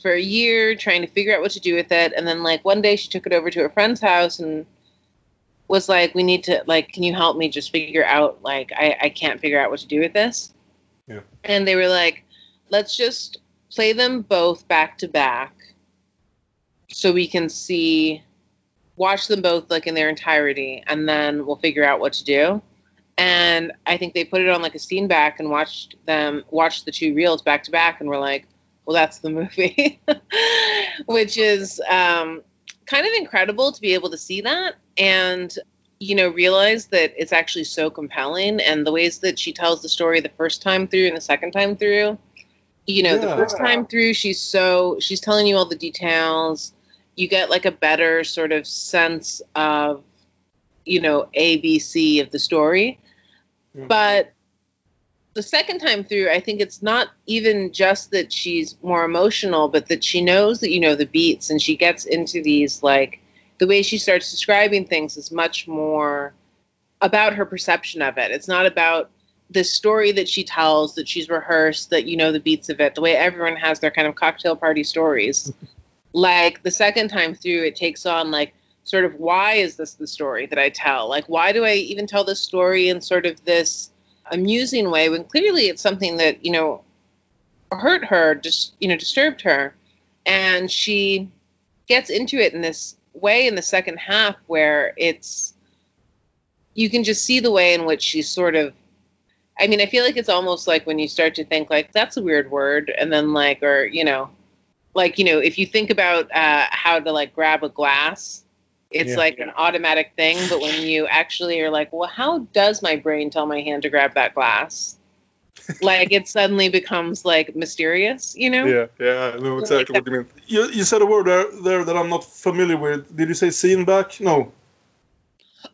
C: for a year, trying to figure out what to do with it. And then like one day she took it over to her friend's house and was like, we need to, like, can you help me just figure out, like, I, I can't figure out what to do with this.
A: Yeah.
C: And they were like, let's just play them both back to back so we can see watch them both like in their entirety and then we'll figure out what to do and i think they put it on like a Steenbeck and watched them watch the two reels back to back and we're like well that's the movie which is um, kind of incredible to be able to see that and you know realize that it's actually so compelling and the ways that she tells the story the first time through and the second time through you know yeah. the first time through she's so she's telling you all the details you get like a better sort of sense of you know abc of the story mm-hmm. but the second time through i think it's not even just that she's more emotional but that she knows that you know the beats and she gets into these like the way she starts describing things is much more about her perception of it. It's not about the story that she tells that she's rehearsed that you know the beats of it the way everyone has their kind of cocktail party stories. Like the second time through it takes on like sort of why is this the story that i tell? Like why do i even tell this story in sort of this amusing way when clearly it's something that you know hurt her just you know disturbed her. And she gets into it in this way in the second half where it's you can just see the way in which she's sort of i mean i feel like it's almost like when you start to think like that's a weird word. And then like or you know like you know if you think about uh, how to like grab a glass it's yeah. like an automatic thing but when you actually are like well how does my brain tell my hand to grab that glass? Like it suddenly becomes like mysterious you know?
A: Yeah yeah i know exactly like what you mean. You, you said a word there, there that i'm not familiar with. Did you say Steenbeck? no.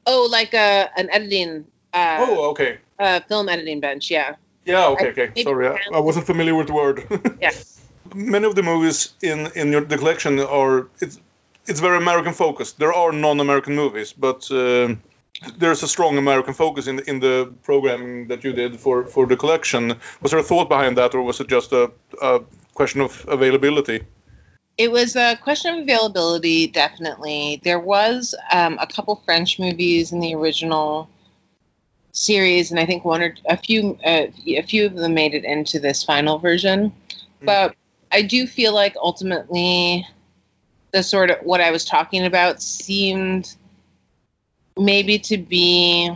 C: Oh like a uh, an editing uh,
A: oh okay.
C: uh, film editing bench yeah.
A: Yeah okay okay. sorry I, I wasn't familiar with the word.
C: Yeah.
A: Many of the movies in in your the collection are it's it's very American focused. There are non-American movies, but uh, there's a strong American focus in the, in the programming that you did for for the collection. Was there a thought behind that, or was it just a, a question of availability?
C: It was a question of availability, definitely. There was um, a couple French movies in the original series, and I think one or a few uh, a few of them made it into this final version. Mm-hmm. But I do feel like ultimately, the sort of what I was talking about seemed maybe to be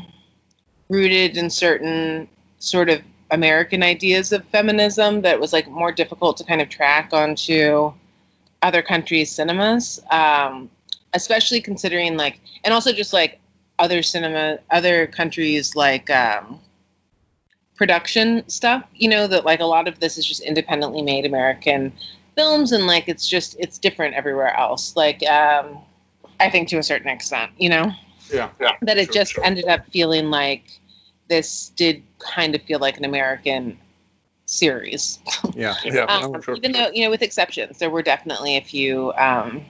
C: rooted in certain sort of American ideas of feminism that was like more difficult to kind of track onto other countries' cinemas, um, especially considering like, and also just like other cinema, other countries like um, production stuff. You know that like a lot of this is just independently made American films, and like it's just it's different everywhere else. Like um, I think to a certain extent, you know.
A: Yeah, yeah.
C: That it sure, just sure. ended up feeling like this did kind of feel like an American series.
A: Yeah, yeah.
C: um, sure. Even though you know, with exceptions, there were definitely a few. Um,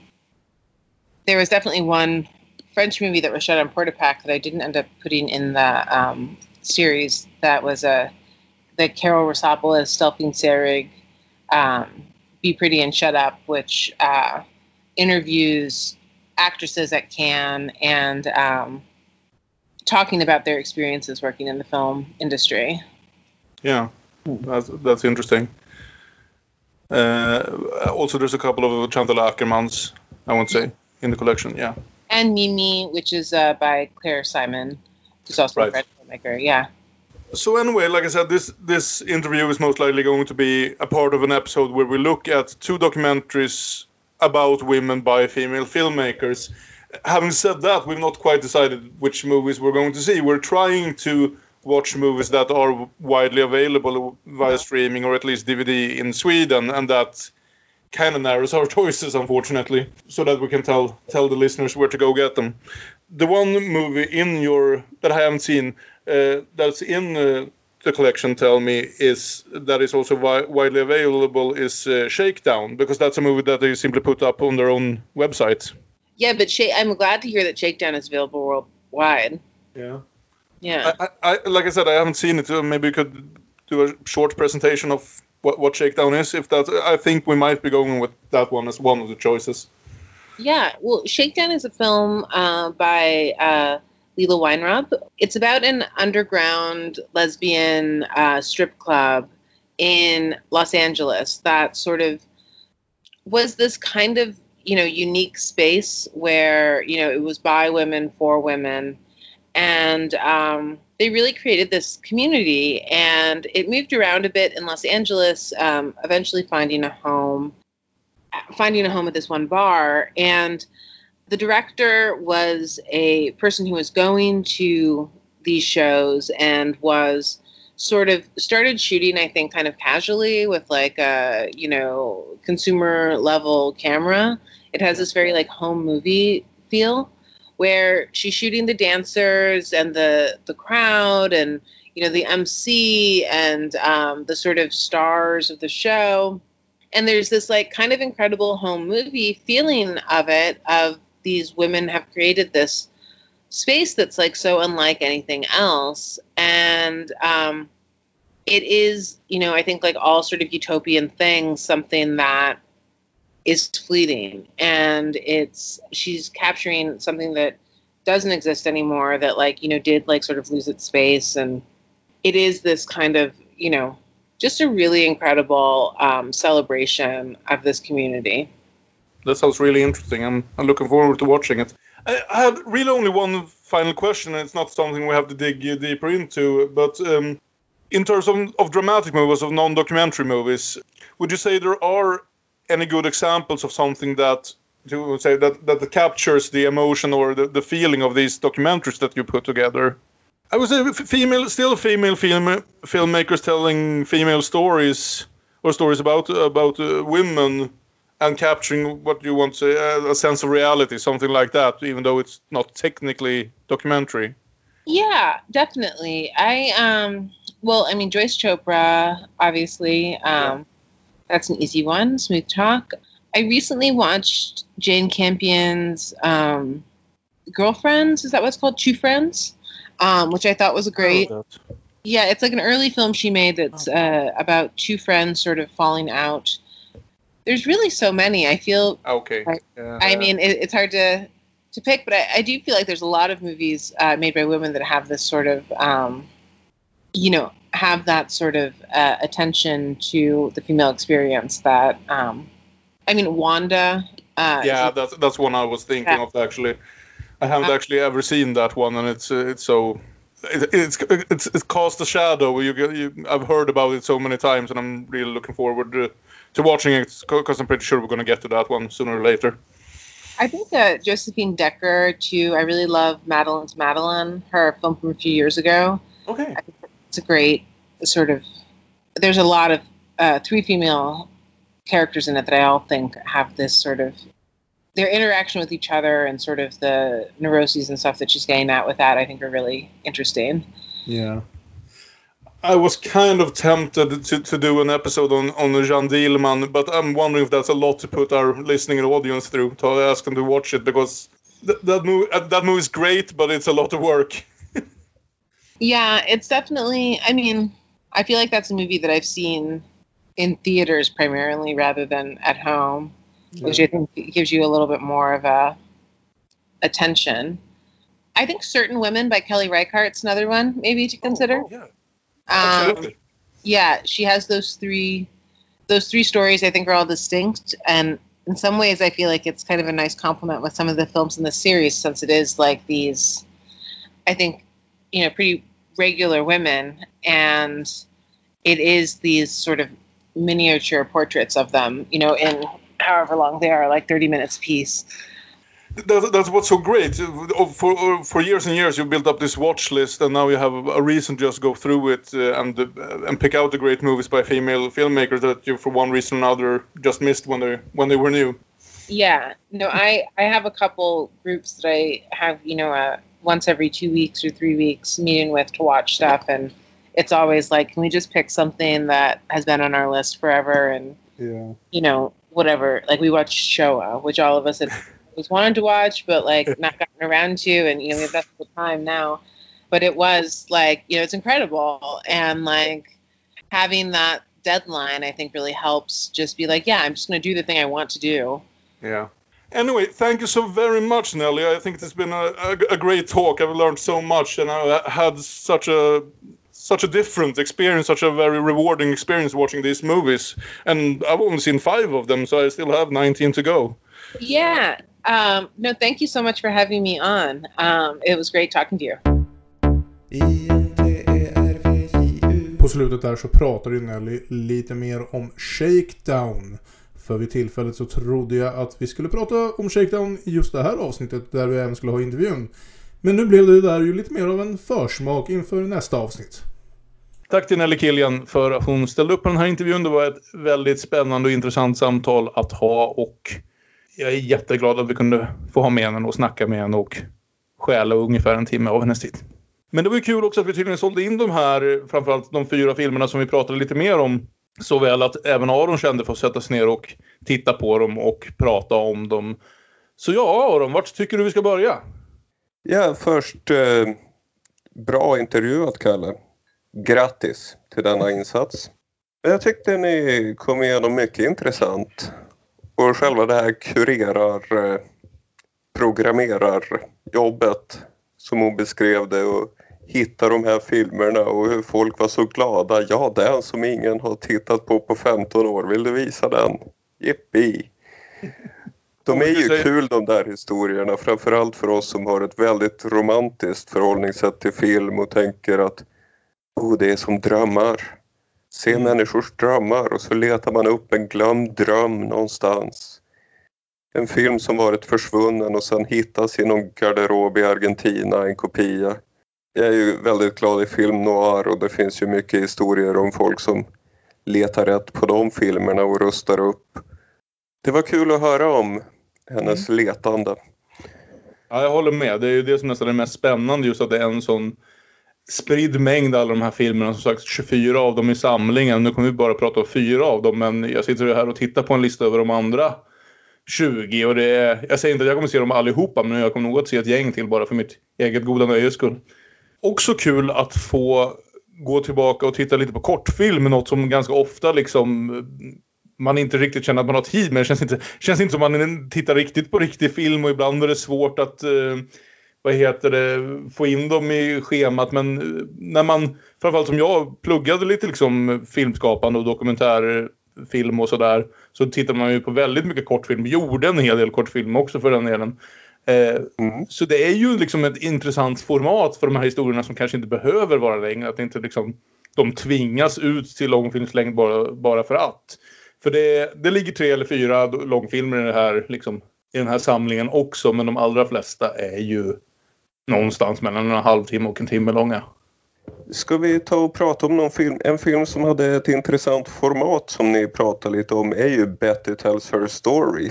C: there was definitely one French movie that was shot on Portapak that I didn't end up putting in the um, series. That was a the Carole Roussopoulos, Delphine Seyrig, um, "Be Pretty and Shut Up," which uh, interviews actresses at Cannes and um, talking about their experiences working in the film industry.
A: Yeah, that's, that's interesting. Uh, also, there's a couple of Chantal Akermans, I would say, in the collection. Yeah.
C: And Mimi, which is uh, by Claire Simon, who's also right. a French filmmaker. Yeah.
A: So anyway, like I said, this this interview is most likely going to be a part of an episode where we look at two documentaries about women by female filmmakers. Having said that, we've not quite decided which movies we're going to see. We're trying to watch movies that are widely available via streaming or at least DVD in Sweden, and that kind of narrows our choices, unfortunately, so that we can tell tell the listeners where to go get them. The one movie in your that I haven't seen that's in uh, the collection tell me is that is also wi- widely available is uh, Shakedown because that's a movie that they simply put up on their own website.
C: Yeah, but Sh- I'm glad to hear that Shakedown is available worldwide.
A: Yeah.
C: Yeah.
A: I, I, like I said, I haven't seen it. So maybe we could do a short presentation of what, what Shakedown is. If that, I think we might be going with that one as one of the choices.
C: Yeah. Well, Shakedown is a film uh, by. Uh, Leilah Weinraub. It's about an underground lesbian uh, strip club in Los Angeles that sort of was this kind of you know unique space where you know it was by women for women and um, they really created this community and it moved around a bit in los angeles um, eventually finding a home finding a home at this one bar and the director was a person who was going to these shows and was sort of started shooting i think kind of casually with like a you know consumer level camera. It has this very like home movie feel where she's shooting the dancers and the the crowd and you know the mc and um, the sort of stars of the show. And there's this like kind of incredible home movie feeling of it of these women have created this space that's like so unlike anything else. And um, it is you know i think like all sort of utopian things something that is fleeting. And it's she's capturing something that doesn't exist anymore that like you know did like sort of lose its space. And it is this kind of you know just a really incredible um, celebration of this community
A: that sounds really interesting. I'm, I'm looking forward to watching it. I, I had really only one final question, and it's not something we have to dig deeper into. But um, in terms of, of dramatic movies, of non-documentary movies, would you say there are any good examples of something that to say that that captures the emotion or the, the feeling of these documentaries that you put together? I would say female, still female film filmmakers telling female stories or stories about about uh, women and capturing what you want to uh, a sense of reality, something like that, even though it's not technically documentary.
C: Yeah, definitely. I um well, I mean Joyce Chopra, obviously. Um yeah. that's an easy one, smooth talk. I recently watched Jane Campion's um Girlfriends. Is that what's called? Two Friends, um, which I thought was a great.
A: Oh,
C: Yeah, it's like an early film she made that's uh, about two friends sort of falling out. There's really so many. I feel.
A: Okay. Yeah.
C: I mean, it, it's hard to to pick, but I, I do feel like there's a lot of movies uh, made by women that have this sort of, um, you know, have that sort of uh, attention to the female experience. That, um, I mean, Wanda. Uh,
A: yeah, that's that's one I was thinking
C: Yeah.
A: of actually. I haven't
C: Uh,
A: actually ever seen that one, and it's uh, it's so it, it's it's it's cast a shadow. You, you I've heard about it so many times, and I'm really looking forward to, to watching it because I'm pretty sure we're going to get to that one sooner or later.
C: I think uh, Josephine Decker too. I really love Madeline's Madeline, her film from a few years ago.
A: Okay.
C: It's a great sort of. There's a lot of uh, three female characters in it that I all think have this sort of their interaction with each other and sort of the neuroses and stuff that she's getting at with that. I think are really interesting.
A: Yeah. I was kind of tempted to, to do an episode on, on Jeanne Dielman, but I'm wondering if that's a lot to put our listening audience through to ask them to watch it because th- that movie uh, that movie is great, but it's a lot of work.
C: Yeah, it's definitely. I mean, I feel like that's a movie that I've seen in theaters primarily rather than at home, which I think gives you a little bit more of a attention. I think Certain Women by Kelly Reichardt's another one maybe to consider.
A: Oh, yeah,
C: Um, yeah, she has those three those three stories I think are all distinct. And in some ways I feel like it's kind of a nice compliment with some of the films in the series since it is like these I think you know pretty regular women. And it is these sort of miniature portraits of them you know in however long they are like 30 minutes piece
A: That, that's what's so great. Uh, For uh, for years and years, you built up this watch list, and now you have a reason to just go through it uh, and uh, and pick out the great movies by female filmmakers that you, for one reason or another, just missed when they when they were new.
C: Yeah, no, I I have a couple groups that I have, you know, uh, once every two weeks or three weeks meeting with to watch stuff, and it's always like, can we just pick something that has been on our list forever, and
A: Yeah.
C: you know, whatever. Like we watched Shoah, which all of us had always wanted to watch, but like not gotten around to, and you know, we have that the time now. But it was like, you know, it's incredible, and like having that deadline, I think really helps. Just be like, yeah, I'm just going to do the thing I want to do.
A: Yeah. Anyway, thank you so very much, Nellie. I think it's been a, a, a great talk. I've learned so much, and I had such a such a different experience, such a very rewarding experience watching these movies. And I've only seen five of them, so I still have 19 to go.
C: Yeah. Um, no, thank you so much for having me on. Um, it was great talking to you.
D: På slutet där så pratar ju Nelly lite mer om Shakedown. För vid tillfället så trodde jag att vi skulle prata om Shakedown i just det här avsnittet där vi även skulle ha intervjun. Men nu blev det där ju lite mer av en försmak inför nästa avsnitt.
A: Tack till Nelly Killian för att hon ställde upp på den här intervjun. Det var ett väldigt spännande och intressant samtal att ha och jag är jätteglad att vi kunde få ha med henne och snacka med henne och stjäla ungefär en timme av hennes tid. Men det var ju kul också att vi tydligen sålde in de här, framförallt de fyra filmerna som vi pratade lite mer om. Så väl att även Aron kände för att sätta sig ner och titta på dem och prata om dem. Så ja, Aron, vart tycker du vi ska börja?
B: Ja, först eh, bra intervjuat Kalle. Grattis till denna insats. Jag tyckte ni kom igenom mycket intressant. Och själva det här kurerar, eh, programmerar jobbet som hon beskrev det och hitta de här filmerna och hur folk var så glada. Ja, den som ingen har tittat på på 15 år, vill du visa den? Jippi! De är ju kul de där historierna, framförallt för oss som har ett väldigt romantiskt förhållningssätt till film och tänker att oh, det är som drömmar. Se
A: Mm.
B: människors drömmar och så letar man upp en glömd dröm någonstans. En film som varit försvunnen och sen hittas i någon garderob i Argentina, en kopia. Jag är ju väldigt glad i film noir och det finns ju mycket historier om folk som letar rätt på de filmerna och rustar upp. Det var kul att höra om hennes letande.
A: Ja, jag håller med. Det är ju det som nästan är mest spännande just att det är en sån spridd mängd alla de här filmerna. Som sagt 24 av dem i samlingen. Nu kommer vi bara prata om fyra av dem men jag sitter ju här och tittar på en lista över de andra 20 och det är, jag säger inte att jag kommer se dem allihopa men jag kommer nog att se ett gäng till bara för mitt eget goda nöjes skull. Också kul att få gå tillbaka och titta lite på kortfilm, något som ganska ofta liksom man inte riktigt känner att man har tid med. Det känns inte, känns inte som man tittar riktigt på riktig film och ibland är det svårt att eh, vad heter det, få in dem i schemat. Men eh, när man, framförallt som jag, pluggade lite liksom filmskapande och dokumentärfilm och sådär. Så tittade man ju på väldigt mycket kortfilm. Gjorde en hel del kortfilm också för den delen. Eh, mm. Så det är ju liksom ett intressant format för de här historierna som kanske inte behöver vara längre. Att inte liksom, de tvingas ut till långfilmslängd bara, bara för att. För det, det ligger tre eller fyra långfilmer i, det här, liksom, i den här samlingen också. Men de allra flesta är ju någonstans mellan en halvtimme och en timme långa.
B: Ska vi ta och prata om någon film? En film som hade ett intressant format som ni pratade lite om är ju Betty Tells Her Story.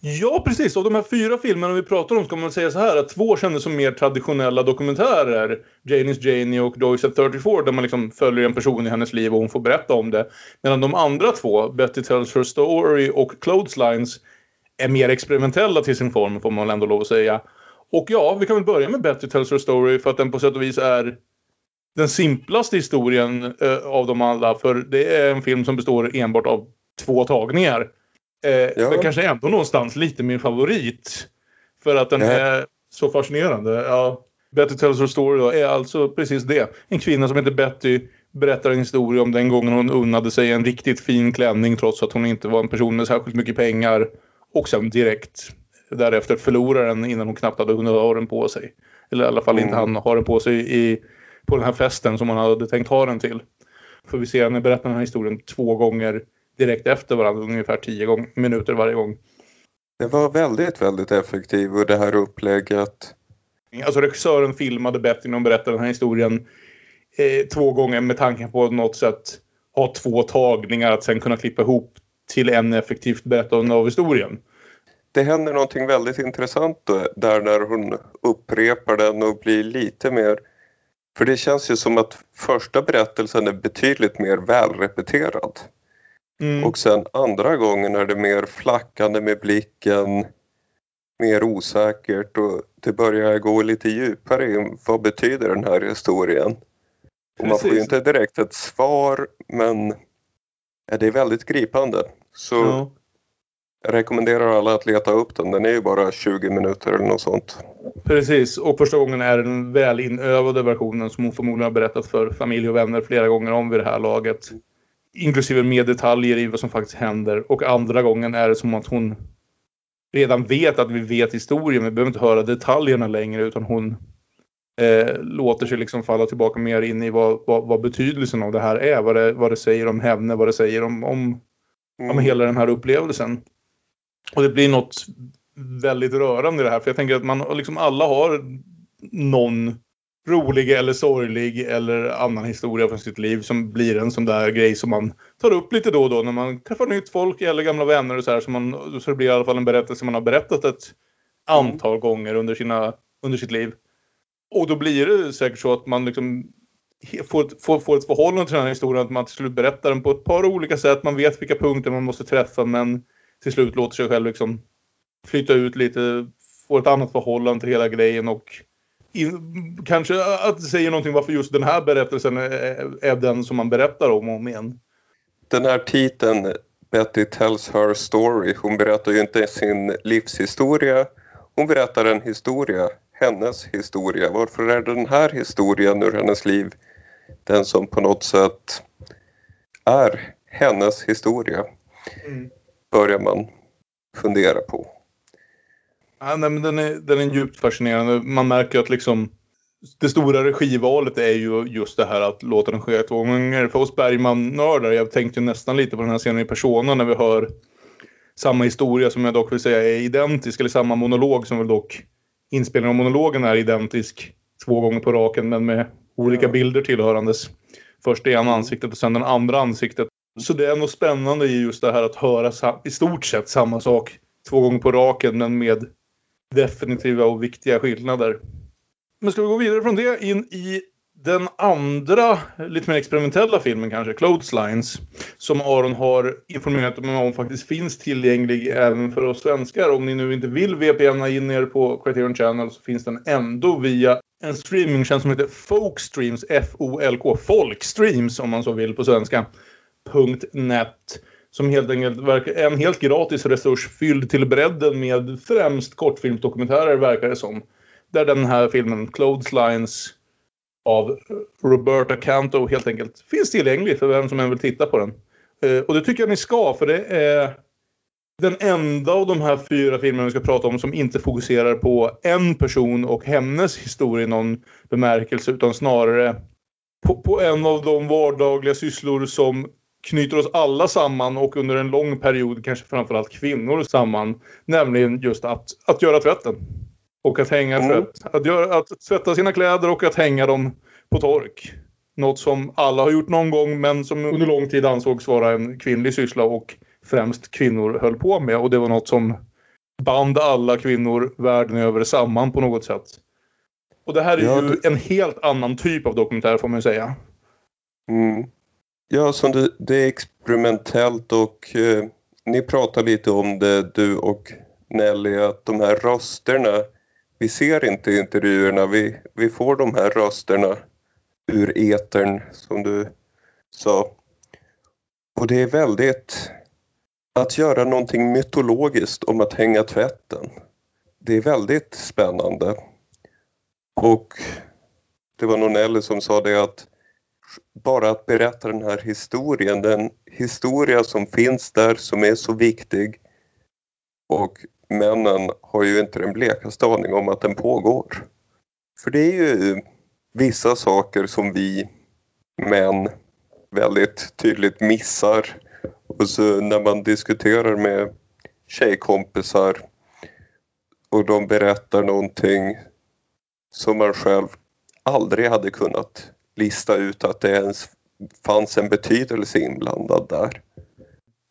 A: Ja, precis. Av de här fyra filmerna vi pratar om ska man säga så här att två kändes som mer traditionella dokumentärer. Janis Janie och Doys at 34 där man liksom följer en person i hennes liv och hon får berätta om det. Medan de andra två, Betty Tells Her Story och Clotheslines, är mer experimentella till sin form får man väl ändå lov att säga. Och ja, vi kan väl börja med Betty Tells Her Story för att den på sätt och vis är den simplaste historien eh, av dem alla. För det är en film som består enbart av två tagningar. Eh, ja. Men kanske ändå någonstans lite min favorit. För att den ja. är så fascinerande. Ja, Betty Tells Her Story då, är alltså precis det. En kvinna som heter Betty berättar en historia om den gången hon unnade sig en riktigt fin klänning trots att hon inte var en person med särskilt mycket pengar. Och sen direkt därefter förlorar den innan hon knappt hade hunnit ha den på sig. Eller i alla fall mm. inte han har den på sig i, på den här festen som han hade tänkt ha den till. För vi ser henne berätta den här historien två gånger direkt efter varandra, ungefär tio gång, minuter varje gång.
B: Det var väldigt, väldigt effektivt och det här upplägget.
A: Alltså regissören filmade bättre när de berättade den här historien eh, två gånger med tanken på något sätt ha två tagningar att sen kunna klippa ihop till en effektivt berättande av historien.
B: Det händer någonting väldigt intressant då, där när hon upprepar den och blir lite mer för det känns ju som att första berättelsen är betydligt mer välrepeterad. Mm. Och sen andra gången är det mer flackande med blicken, mer osäkert och det börjar gå lite djupare in. Vad betyder den här historien? Och man får ju inte direkt ett svar men det är väldigt gripande. Så ja. Jag rekommenderar alla att leta upp den. Den är ju bara 20 minuter eller något sånt.
A: Precis, och första gången är den väl inövade versionen som hon förmodligen har berättat för familj och vänner flera gånger om vid det här laget inklusive med detaljer i vad som faktiskt händer. Och andra gången är det som att hon redan vet att vi vet historien. Vi behöver inte höra detaljerna längre utan hon eh, låter sig liksom falla tillbaka mer in i vad, vad, vad, betydelsen av det här är. Vad det, vad det säger om henne, vad det säger om, om, mm. om hela den här upplevelsen. Och det blir något väldigt rörande i det här. För jag tänker att man liksom alla har någon rolig eller sorglig eller annan historia från sitt liv som blir en sån där grej som man tar upp lite då och då när man träffar nytt folk eller gamla vänner och så här så, man, så det blir i alla fall en berättelse man har berättat ett antal mm. gånger under, sina, under sitt liv. Och då blir det säkert så att man liksom får ett, får, får ett förhållande till den här historien att man till slut berättar den på ett par olika sätt. Man vet vilka punkter man måste träffa men till slut låter sig själv liksom flytta ut lite, får ett annat förhållande till hela grejen och in, kanske att det säger någonting varför just den här berättelsen är, är den som man berättar om och om igen.
B: Den här titeln Betty tells her story. Hon berättar ju inte sin livshistoria. Hon berättar en historia, hennes historia. Varför är den här historien ur hennes liv den som på något sätt är hennes historia? Mm. Börjar man fundera på.
A: Ja, nej, men den, är, den är djupt fascinerande. Man märker att liksom det stora regivalet är ju just det här att låta den ske två gånger. För oss Bergman-nördar, jag tänkte nästan lite på den här scenen i Persona när vi hör samma historia som jag dock vill säga är identisk, eller samma monolog som väl dock inspelningen av monologen är identisk två gånger på raken men med olika bilder tillhörandes. Först det ena ansiktet och sen den andra ansiktet. Så det är nog spännande i just det här att höra i stort sett samma sak två gånger på raken men med definitiva och viktiga skillnader. Men ska vi gå vidare från det in i Den andra, lite mer experimentella filmen kanske, Clotheslines, som Aron har informerat mig om faktiskt finns tillgänglig även för oss svenskar. Om ni nu inte vill VPNa in er på Criterion Channel så finns den ändå via en streamingtjänst som heter Folkstreams, F-O-L-K, Folkstreams om man så vill på svenska, .net. Som helt enkelt verkar en helt gratis resurs fylld till bredden med främst kortfilmsdokumentärer verkar det som. Där den här filmen, Clotheslines, av Roberta Canto helt enkelt finns tillgänglig för vem som än vill titta på den. Eh, och det tycker jag ni ska för det är den enda av de här fyra filmerna vi ska prata om som inte fokuserar på en person och hennes historia i någon bemärkelse utan snarare på, på en av de vardagliga sysslor som knyter oss alla samman och under en lång period kanske framförallt kvinnor samman. Nämligen just att, att göra tvätten. Och att hänga mm. tvätt. Att, göra, att tvätta sina kläder och att hänga dem på tork. Något som alla har gjort någon gång men som under lång tid ansågs vara en kvinnlig syssla och främst kvinnor höll på med. Och det var något som band alla kvinnor världen över samman på något sätt. Och det här är ja, ju det... en helt annan typ av dokumentär får man ju säga.
B: Mm. Ja, som det, det är experimentellt och eh, ni pratar lite om det du och Nelly att de här rösterna vi ser inte intervjuerna, vi, vi får de här rösterna ur etern som du sa. Och det är väldigt att göra någonting mytologiskt om att hänga tvätten. Det är väldigt spännande. Och det var Nonelli som sa det att bara att berätta den här historien, den historia som finns där som är så viktig och männen har ju inte den blekaste aning om att den pågår. För det är ju vissa saker som vi män väldigt tydligt missar. Och så när man diskuterar med tjejkompisar och de berättar någonting som man själv aldrig hade kunnat lista ut att det ens fanns en betydelse inblandad där.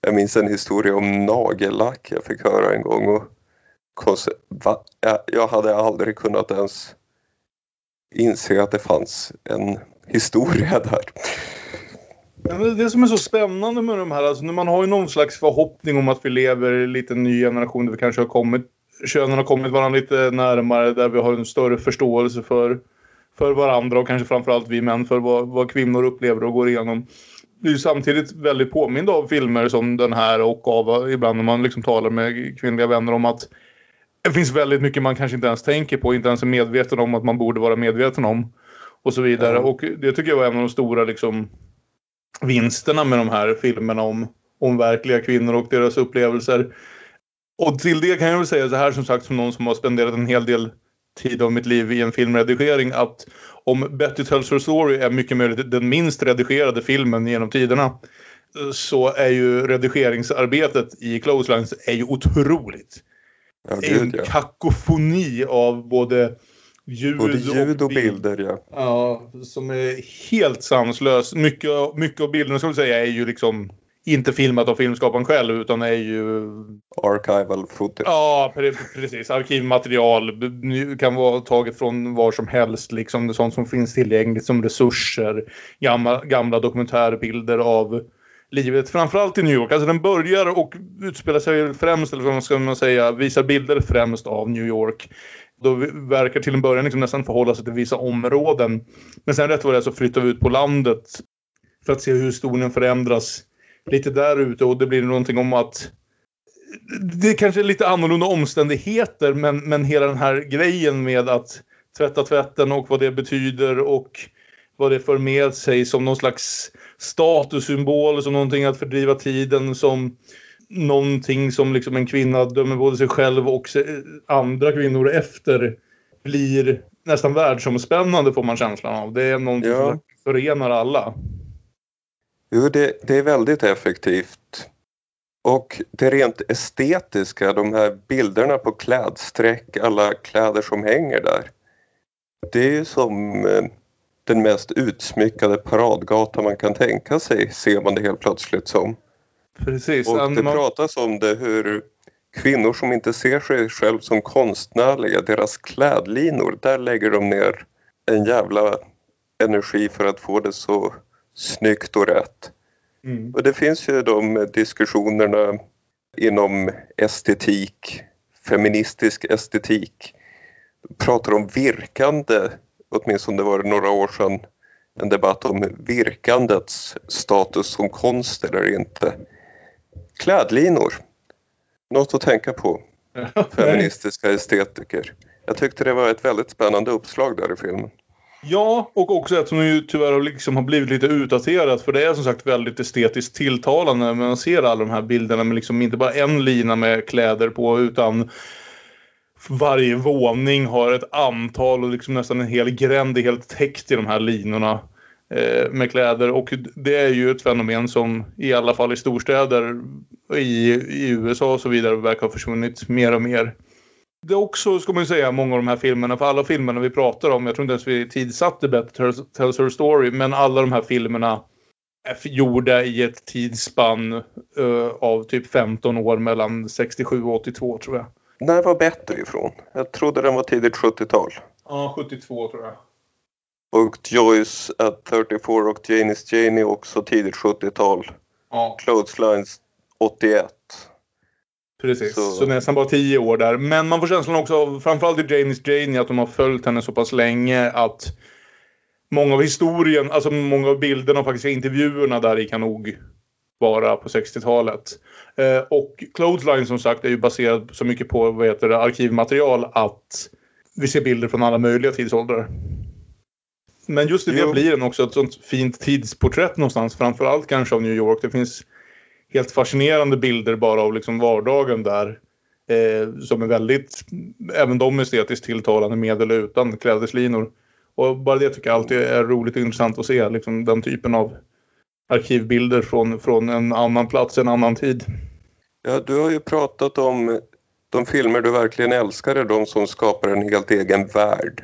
B: Jag minns en historia om nagellack jag fick höra en gång och jag hade aldrig kunnat ens inse att det fanns en historia där.
A: Det som är så spännande med de här, alltså man har ju någon slags förhoppning om att vi lever i en liten ny generation där vi kanske har kommit, könen har kommit varandra lite närmare, där vi har en större förståelse för, för varandra och kanske framförallt vi män för vad, vad kvinnor upplever och går igenom blir samtidigt väldigt påmind av filmer som den här och av ibland när man liksom talar med kvinnliga vänner om att det finns väldigt mycket man kanske inte ens tänker på, inte ens är medveten om att man borde vara medveten om. Och så vidare. Mm. Och det tycker jag var en av de stora liksom, vinsterna med de här filmerna om, om verkliga kvinnor och deras upplevelser. Och till det kan jag väl säga så här som sagt som någon som har spenderat en hel del tid av mitt liv i en filmredigering att om Betty Tells Her Story är mycket möjligt den minst redigerade filmen genom tiderna så är ju redigeringsarbetet i Clotheslines är ju otroligt. Ja, det är en ja. kakofoni av både ljud,
B: både ljud och, och bilder. Ja.
A: ja, som är helt sanslös. Mycket, mycket av bilderna vi säga är ju liksom inte filmat av filmskaparen själv utan är ju...
B: Archival footage.
A: Ja, precis. Arkivmaterial kan vara taget från var som helst. Liksom sånt som finns tillgängligt som resurser. Gamla, gamla dokumentärbilder av livet, framförallt i New York. Alltså den börjar och utspelar sig främst, eller vad ska man säga, visar bilder främst av New York. Då verkar till en början liksom nästan förhålla sig till vissa områden. Men sen rätt vad det är så flyttar vi ut på landet för att se hur historien förändras lite där ute och det blir någonting om att det är kanske är lite annorlunda omständigheter men, men hela den här grejen med att tvätta tvätten och vad det betyder och vad det för med sig som någon slags statussymbol, som någonting att fördriva tiden, som någonting som liksom en kvinna dömer både sig själv och andra kvinnor efter blir nästan världsomspännande får man känslan av. Det är någonting ja. som förenar alla.
B: Jo, det, det är väldigt effektivt. Och det rent estetiska, de här bilderna på klädsträck, alla kläder som hänger där. Det är som eh, den mest utsmyckade paradgata man kan tänka sig, ser man det helt plötsligt som.
A: Precis.
B: Och det pratas om det hur kvinnor som inte ser sig själv som konstnärliga, deras klädlinor, där lägger de ner en jävla energi för att få det så snyggt och rätt.
A: Mm.
B: Och det finns ju de diskussionerna inom estetik, feministisk estetik. Pratar om virkande, åtminstone var det några år sedan en debatt om virkandets status som konst eller inte. Klädlinor, något att tänka på, feministiska estetiker. Jag tyckte det var ett väldigt spännande uppslag där i filmen.
A: Ja, och också ett som ju tyvärr har liksom har blivit lite utdaterat. För det är som sagt väldigt estetiskt tilltalande när man ser alla de här bilderna med liksom inte bara en lina med kläder på utan varje våning har ett antal och liksom nästan en hel gränd är helt täckt i de här linorna eh, med kläder. Och det är ju ett fenomen som i alla fall i storstäder i, i USA och så vidare verkar ha försvunnit mer och mer det är också, ska man ju säga, många av de här filmerna, för alla filmerna vi pratar om, jag tror inte ens vi tidsatte Better Tells Her Story, men alla de här filmerna är gjorda i ett tidsspann uh, av typ 15 år mellan 67 och 82 tror jag.
B: När var Better ifrån? Jag trodde den var tidigt 70-tal.
A: Ja, 72 tror jag.
B: Och Joyce at 34 och Janis Janie också tidigt 70-tal.
A: Ja.
B: Clotheslines 81.
A: Precis, så.
B: Så-
A: nästan bara tio år där. Men man får känslan också av, framförallt i Janis Janie, att de har följt henne så pass länge att många av historien, alltså många av bilderna och faktiskt intervjuerna där i kan nog vara på 60-talet. Eh, och Clothesline som sagt är ju baserad så mycket på vad heter det, arkivmaterial att vi ser bilder från alla möjliga tidsåldrar. Men just i det
B: Jo.
A: blir den också ett sånt fint tidsporträtt någonstans. Framförallt kanske av New York. Det finns helt fascinerande bilder bara av liksom vardagen där. Eh, som är väldigt, även de estetiskt tilltalande med eller utan klädeslinor. Och bara det tycker jag alltid är roligt och intressant att se. Liksom den typen av arkivbilder från, från en annan plats, en annan tid.
B: Ja, du har ju pratat om de filmer du verkligen älskar är de som skapar en helt egen värld.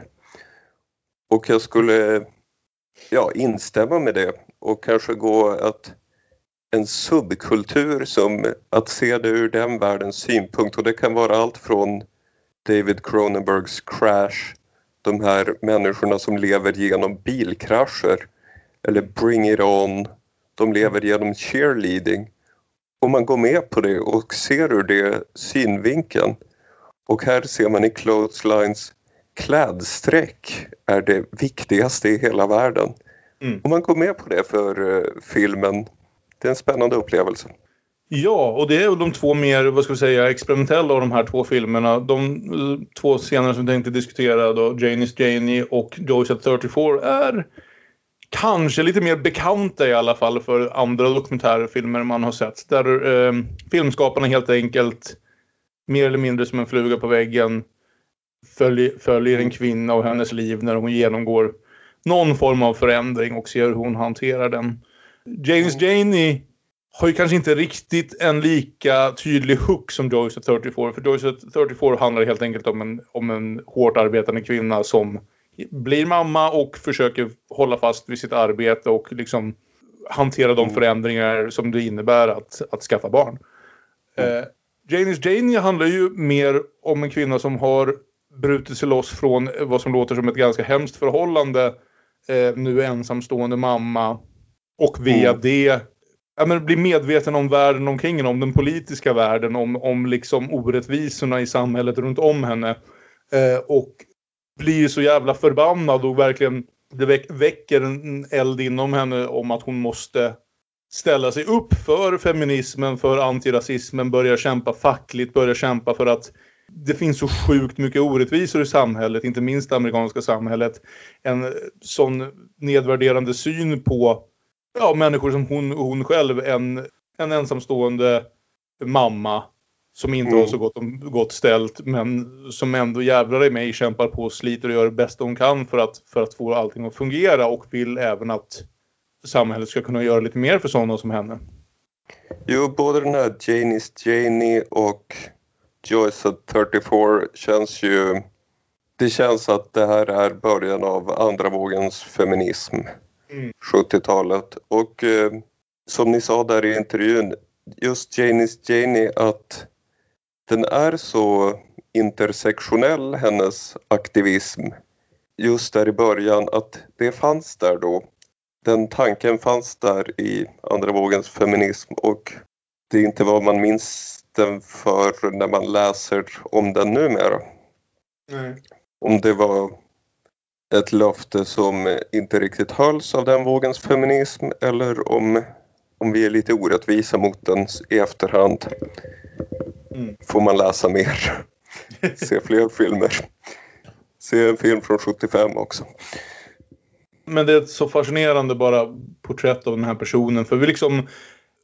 B: Och jag skulle ja, instämma med det och kanske gå att en subkultur som att se det ur den världens synpunkt och det kan vara allt från David Cronenbergs Crash, de här människorna som lever genom bilkrascher eller Bring It On, de lever genom cheerleading om man går med på det och ser ur det synvinkeln och här ser man i Clotheslines klädsträck är det viktigaste i hela världen.
A: Mm.
B: Om man går med på det för eh, filmen, det är en spännande upplevelse.
A: Ja, och det är väl de två mer, vad ska vi säga, experimentella av de här två filmerna. De eh, två scener som vi tänkte diskutera då, Janis Janie och Joyce at 34, är kanske lite mer bekanta i alla fall för andra dokumentärfilmer man har sett. Där eh, filmskaparna helt enkelt mer eller mindre som en fluga på väggen följ, följer en kvinna och hennes liv när hon genomgår någon form av förändring och ser hur hon hanterar den. James Janie har ju kanske inte riktigt en lika tydlig hook som Joyce at 34. För Joyce at 34 handlar helt enkelt om en, om en hårt arbetande kvinna som blir mamma och försöker hålla fast vid sitt arbete och liksom hantera de
B: Mm.
A: förändringar som det innebär att, att skaffa barn. Eh, Janis Janie handlar ju mer om en kvinna som har brutit sig loss från vad som låter som ett ganska hemskt förhållande. Eh, nu ensamstående mamma. Och via
B: Mm.
A: det ja, men bli medveten om världen omkring henne, om den politiska världen, om, om liksom orättvisorna i samhället runt om henne. Eh, och blir så jävla förbannad och verkligen det väck, väcker en eld inom henne om att hon måste ställa sig upp för feminismen, för antirasismen, börja kämpa fackligt, börja kämpa för att det finns så sjukt mycket orättvisor i samhället, inte minst det amerikanska samhället. En sån nedvärderande syn på ja, människor som hon, hon själv, en, en ensamstående mamma som inte
B: Mm.
A: har så gott, gott ställt men som ändå jävlar i mig kämpar på och sliter och gör det bästa hon kan för att, för att få allting att fungera och vill även att samhället ska kunna göra lite mer för sådana som henne.
B: Jo, både den här Janis Janie och Joyce at 34 känns ju... Det känns att det här är början av andra vågens feminism.
A: Mm.
B: 70-talet. Och eh, som ni sa där i intervjun, just Janis Janie att den är så intersektionell, hennes aktivism. just där i början att det fanns där då. Den tanken fanns där i andra vågens feminism och det är inte vad man minns den för när man läser om den numera.
A: Nej.
B: Om det var ett löfte som inte riktigt hölls av den vågens feminism eller om, om vi är lite orättvisa mot den i efterhand.
A: Mm.
B: Får man läsa mer. Se fler filmer. Se en film från 75 också.
A: Men det är ett så fascinerande bara porträtt av den här personen. För vi liksom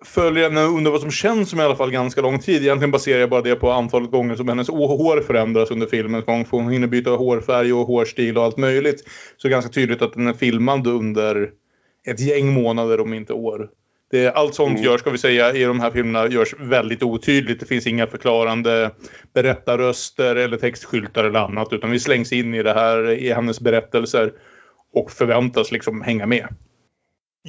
A: följer henne under vad som känns som i alla fall ganska lång tid. Egentligen baserar jag bara det på antalet gånger som hennes hår förändras under filmens gång. För hon hinner byta hårfärg och hårstil och allt möjligt. Så det är ganska tydligt att den är filmad under ett gäng månader om inte år. Det, allt sånt
B: Mm.
A: görs, ska vi säga, i de här filmerna görs väldigt otydligt. Det finns inga förklarande berättarröster eller textskyltar eller annat. Utan vi slängs in i det här, i hennes berättelser. Och förväntas liksom hänga med.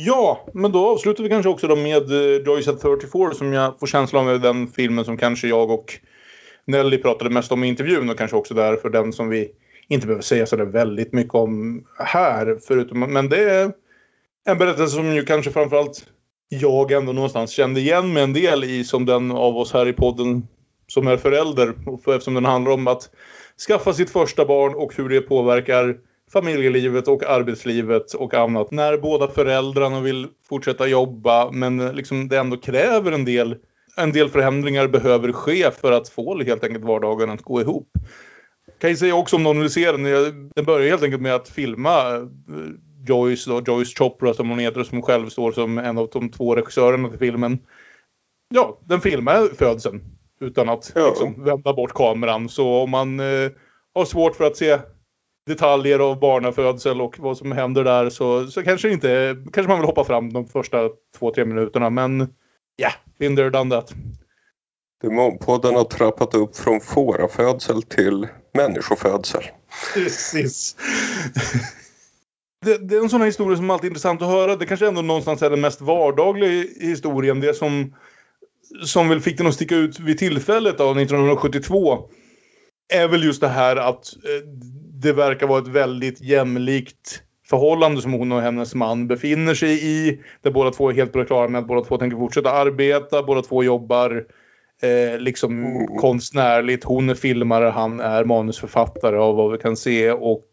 A: Ja, men då avslutar vi kanske också då med eh, Joyce at 34 som jag får känslan av är den filmen som kanske jag och Nelly pratade mest om i intervjun och kanske också därför den som vi inte behöver säga så där väldigt mycket om här. Förutom, men det är en berättelse som ju kanske framförallt jag ändå någonstans kände igen mig en del i som den av oss här i podden som är förälder. Eftersom den handlar om att skaffa sitt första barn och hur det påverkar familjelivet och arbetslivet och annat. När båda föräldrarna vill fortsätta jobba men liksom det ändå kräver en del en del förändringar behöver ske för att få helt enkelt vardagen att gå ihop. Kan jag säga också om någon vill se den. Den börjar helt enkelt med att filma eh, Joyce, då, Joyce Chopra som hon heter, som själv står som en av de två regissörerna till filmen. Ja, den filmar födseln utan att
B: Ja.
A: liksom, vända bort kameran. Så om man eh, har svårt för att se detaljer av barnafödsel och vad som händer där så, så kanske inte, kanske man vill hoppa fram de första två, tre minuterna. Men ja, been there, done that.
B: Demonpodden har trappat upp från fårafödsel till människofödsel.
A: Precis. Det, det är en sån här historia som alltid är intressant att höra. Det kanske ändå någonstans är den mest vardagliga historien. Det som, som väl fick den att sticka ut vid tillfället av 1972 är väl just det här att eh, det verkar vara ett väldigt jämlikt förhållande som hon och hennes man befinner sig i. Där båda två är helt på det klara med att båda två tänker fortsätta arbeta. Båda två jobbar eh, liksom
B: Mm.
A: konstnärligt. Hon är filmare, han är manusförfattare av vad vi kan se. Och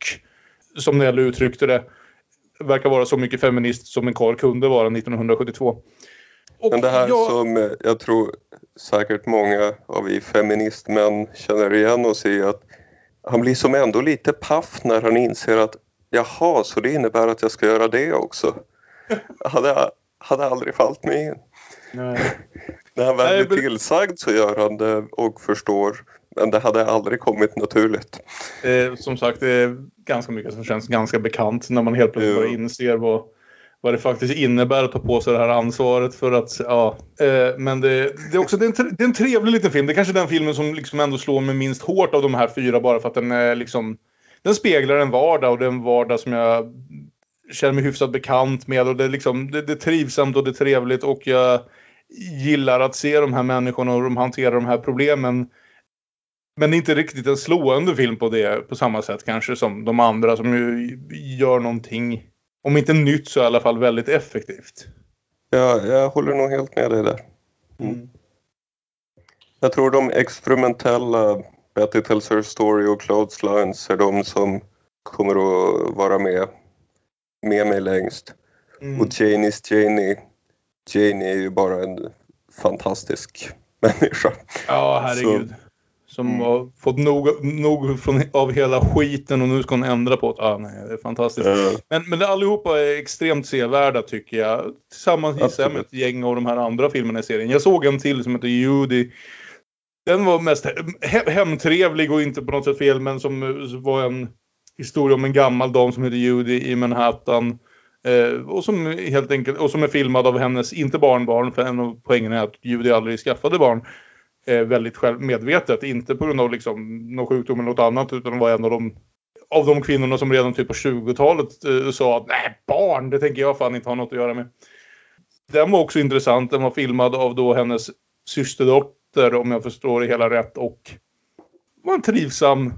A: som Nelly uttryckte det, verkar vara så mycket feminist som en karl kunde vara 1972. Och
B: Men det här
A: jag-
B: som jag tror säkert många av vi feministmän känner igen oss i att han blir som ändå lite paff när han inser att jaha, så det innebär att jag ska göra det också. hade, hade aldrig fallit mig in.
A: Nej.
B: När han väl
A: Nej,
B: blir tillsagd så gör han det och förstår. Men det hade aldrig kommit naturligt.
A: Eh, som sagt, det är ganska mycket som känns ganska bekant när man helt plötsligt inser vad, vad det faktiskt innebär att ta på sig det här ansvaret för att, ja. Eh, men det, det är också det är, en, det är en trevlig liten film. Det är kanske den filmen som liksom ändå slår mig minst hårt av de här fyra bara för att den är liksom, den speglar en vardag och det är en vardag som jag känner mig hyfsat bekant med och det är liksom, det, det är trivsamt och det är trevligt och jag gillar att se de här människorna och de hanterar de här problemen. Men det är inte riktigt en slående film på det på samma sätt kanske som de andra som ju gör någonting, om inte nytt så i alla fall väldigt effektivt.
B: Jag, jag håller nog helt med dig där.
A: Mm.
B: Jag tror de experimentella Betty Tells Her Story och Clotheslines är de som kommer att vara med, med mig längst.
A: Mm.
B: Och Janie's Janie, Janie är ju bara en fantastisk människa.
A: Ja, herregud. Som
B: Mm.
A: har fått nog, nog från, av hela skiten och nu ska hon ändra på det. Ah, nej, det är fantastiskt.
B: Eh,
A: Men, men allihopa är extremt sevärda tycker jag. Tillsammans jag med ett gäng av de här andra filmerna i serien. Jag såg en till som heter Judy. Den var mest he- hemtrevlig och inte på något sätt fel men som eh, var en historia om en gammal dam som heter Judy i Manhattan. Eh, och som helt enkelt, och som är filmad av hennes, inte barnbarn, för en av poängen är att Judy aldrig skaffade barn. Eh, väldigt självmedvetet, inte på grund av liksom någon sjukdom eller något annat utan var en av de av de kvinnorna som redan typ på 20-talet eh, sa att nej, barn, det tänker jag fan inte ha något att göra med. Den var också intressant. Den var filmad av då hennes systerdotter, om jag förstår det hela rätt. Och var en trivsam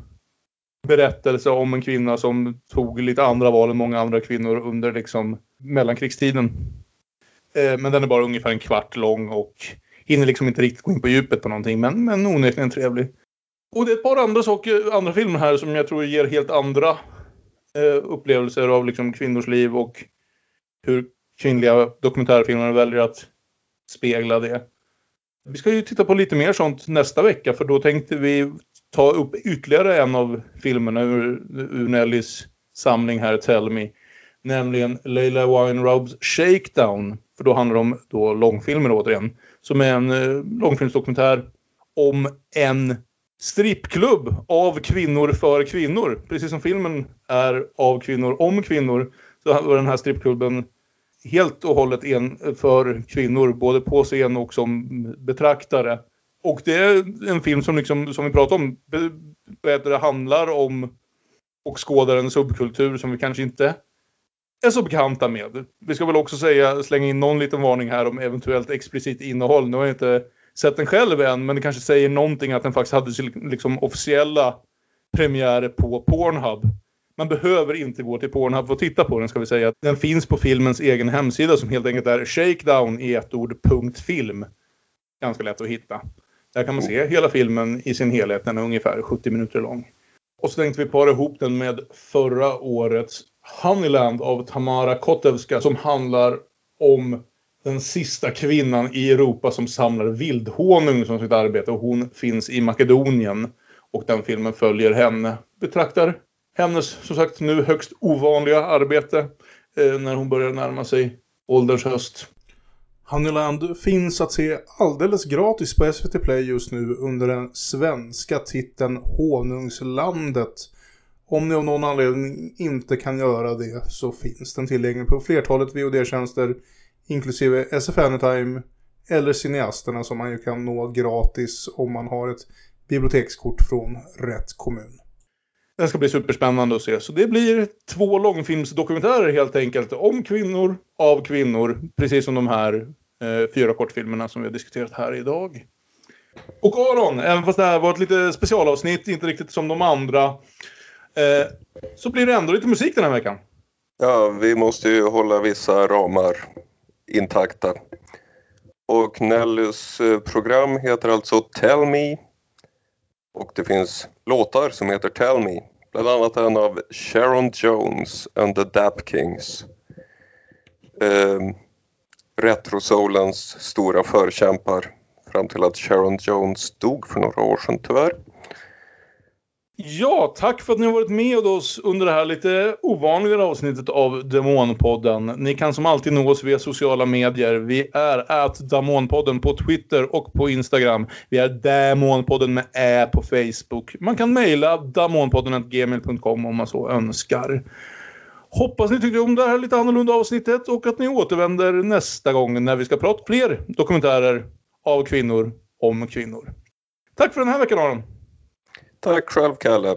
A: berättelse om en kvinna som tog lite andra val än många andra kvinnor under liksom mellankrigstiden. Eh, men den är bara ungefär en kvart lång och hinner liksom inte riktigt gå in på djupet på någonting, men, men onekligen trevlig. Och det är ett par andra saker, andra filmer här som jag tror ger helt andra eh, upplevelser av liksom kvinnors liv och hur kvinnliga dokumentärfilmer väljer att spegla det. Vi ska ju titta på lite mer sånt nästa vecka för då tänkte vi ta upp ytterligare en av filmerna ur, ur Nellys samling här, Tell Me. Nämligen Leila Weinraubs Shakedown. För då handlar det om då långfilmer återigen. Som är en eh, långfilmsdokumentär om en strippklubb av kvinnor för kvinnor. Precis som filmen är av kvinnor om kvinnor. Så var den här strippklubben helt och hållet en för kvinnor, både på scen och som betraktare. Och det är en film som, liksom, som vi pratade om, det handlar om och skådar en subkultur som vi kanske inte är så bekanta med. Vi ska väl också säga, slänga in någon liten varning här om eventuellt explicit innehåll. Nu har jag inte sett den själv än, men det kanske säger någonting att den faktiskt hade sin liksom, officiella premiär på Pornhub. Man behöver inte gå till Pornhub för att titta på den ska vi säga. Den finns på filmens egen hemsida som helt enkelt är shakedown i ett ord punkt film. Ganska lätt att hitta. Där kan man se hela filmen i sin helhet. Den är ungefär 70 minuter lång. Och så tänkte vi para ihop den med förra årets Honeyland av Tamara Kotevska som handlar om den sista kvinnan i Europa som samlar vildhonung som sitt arbete och hon finns i Makedonien. Och den filmen följer henne. Betraktar hennes, som sagt, nu högst ovanliga arbete eh, när hon börjar närma sig ålderns höst.
D: Honeyland finns att se alldeles gratis på SVT Play just nu under den svenska titeln Honungslandet. Om ni av någon anledning inte kan göra det så finns den tillgänglig på flertalet VOD-tjänster inklusive SF Anytime eller cineasterna som man ju kan nå gratis om man har ett bibliotekskort från rätt kommun.
A: Den ska bli superspännande att se. Så det blir två långfilmsdokumentärer helt enkelt om kvinnor, av kvinnor. Precis som de här eh, fyra kortfilmerna som vi har diskuterat här idag. Och Aron, även fast det här var ett lite specialavsnitt, inte riktigt som de andra. Eh, så blir det ändå lite musik den här veckan.
B: Ja, vi måste ju hålla vissa ramar intakta. Och Nellys eh, program heter alltså Tell Me och det finns låtar som heter Tell Me. Bland annat en av Sharon Jones and the Dap Kings. Eh, Retrosolens stora förkämpar fram till att Sharon Jones dog för några år sedan tyvärr.
A: Ja, tack för att ni har varit med oss under det här lite ovanligare avsnittet av Demonpodden. Ni kan som alltid nå oss via sociala medier. Vi är att Damonpodden på Twitter och på Instagram. Vi är Damonpodden med Ä på Facebook. Man kan mejla damonpodden.gmail.com om man så önskar. Hoppas ni tyckte om det här lite annorlunda avsnittet och att ni återvänder nästa gång när vi ska prata fler dokumentärer av kvinnor om kvinnor. Tack för den här veckan Aron!
B: Tack själv, Kalle.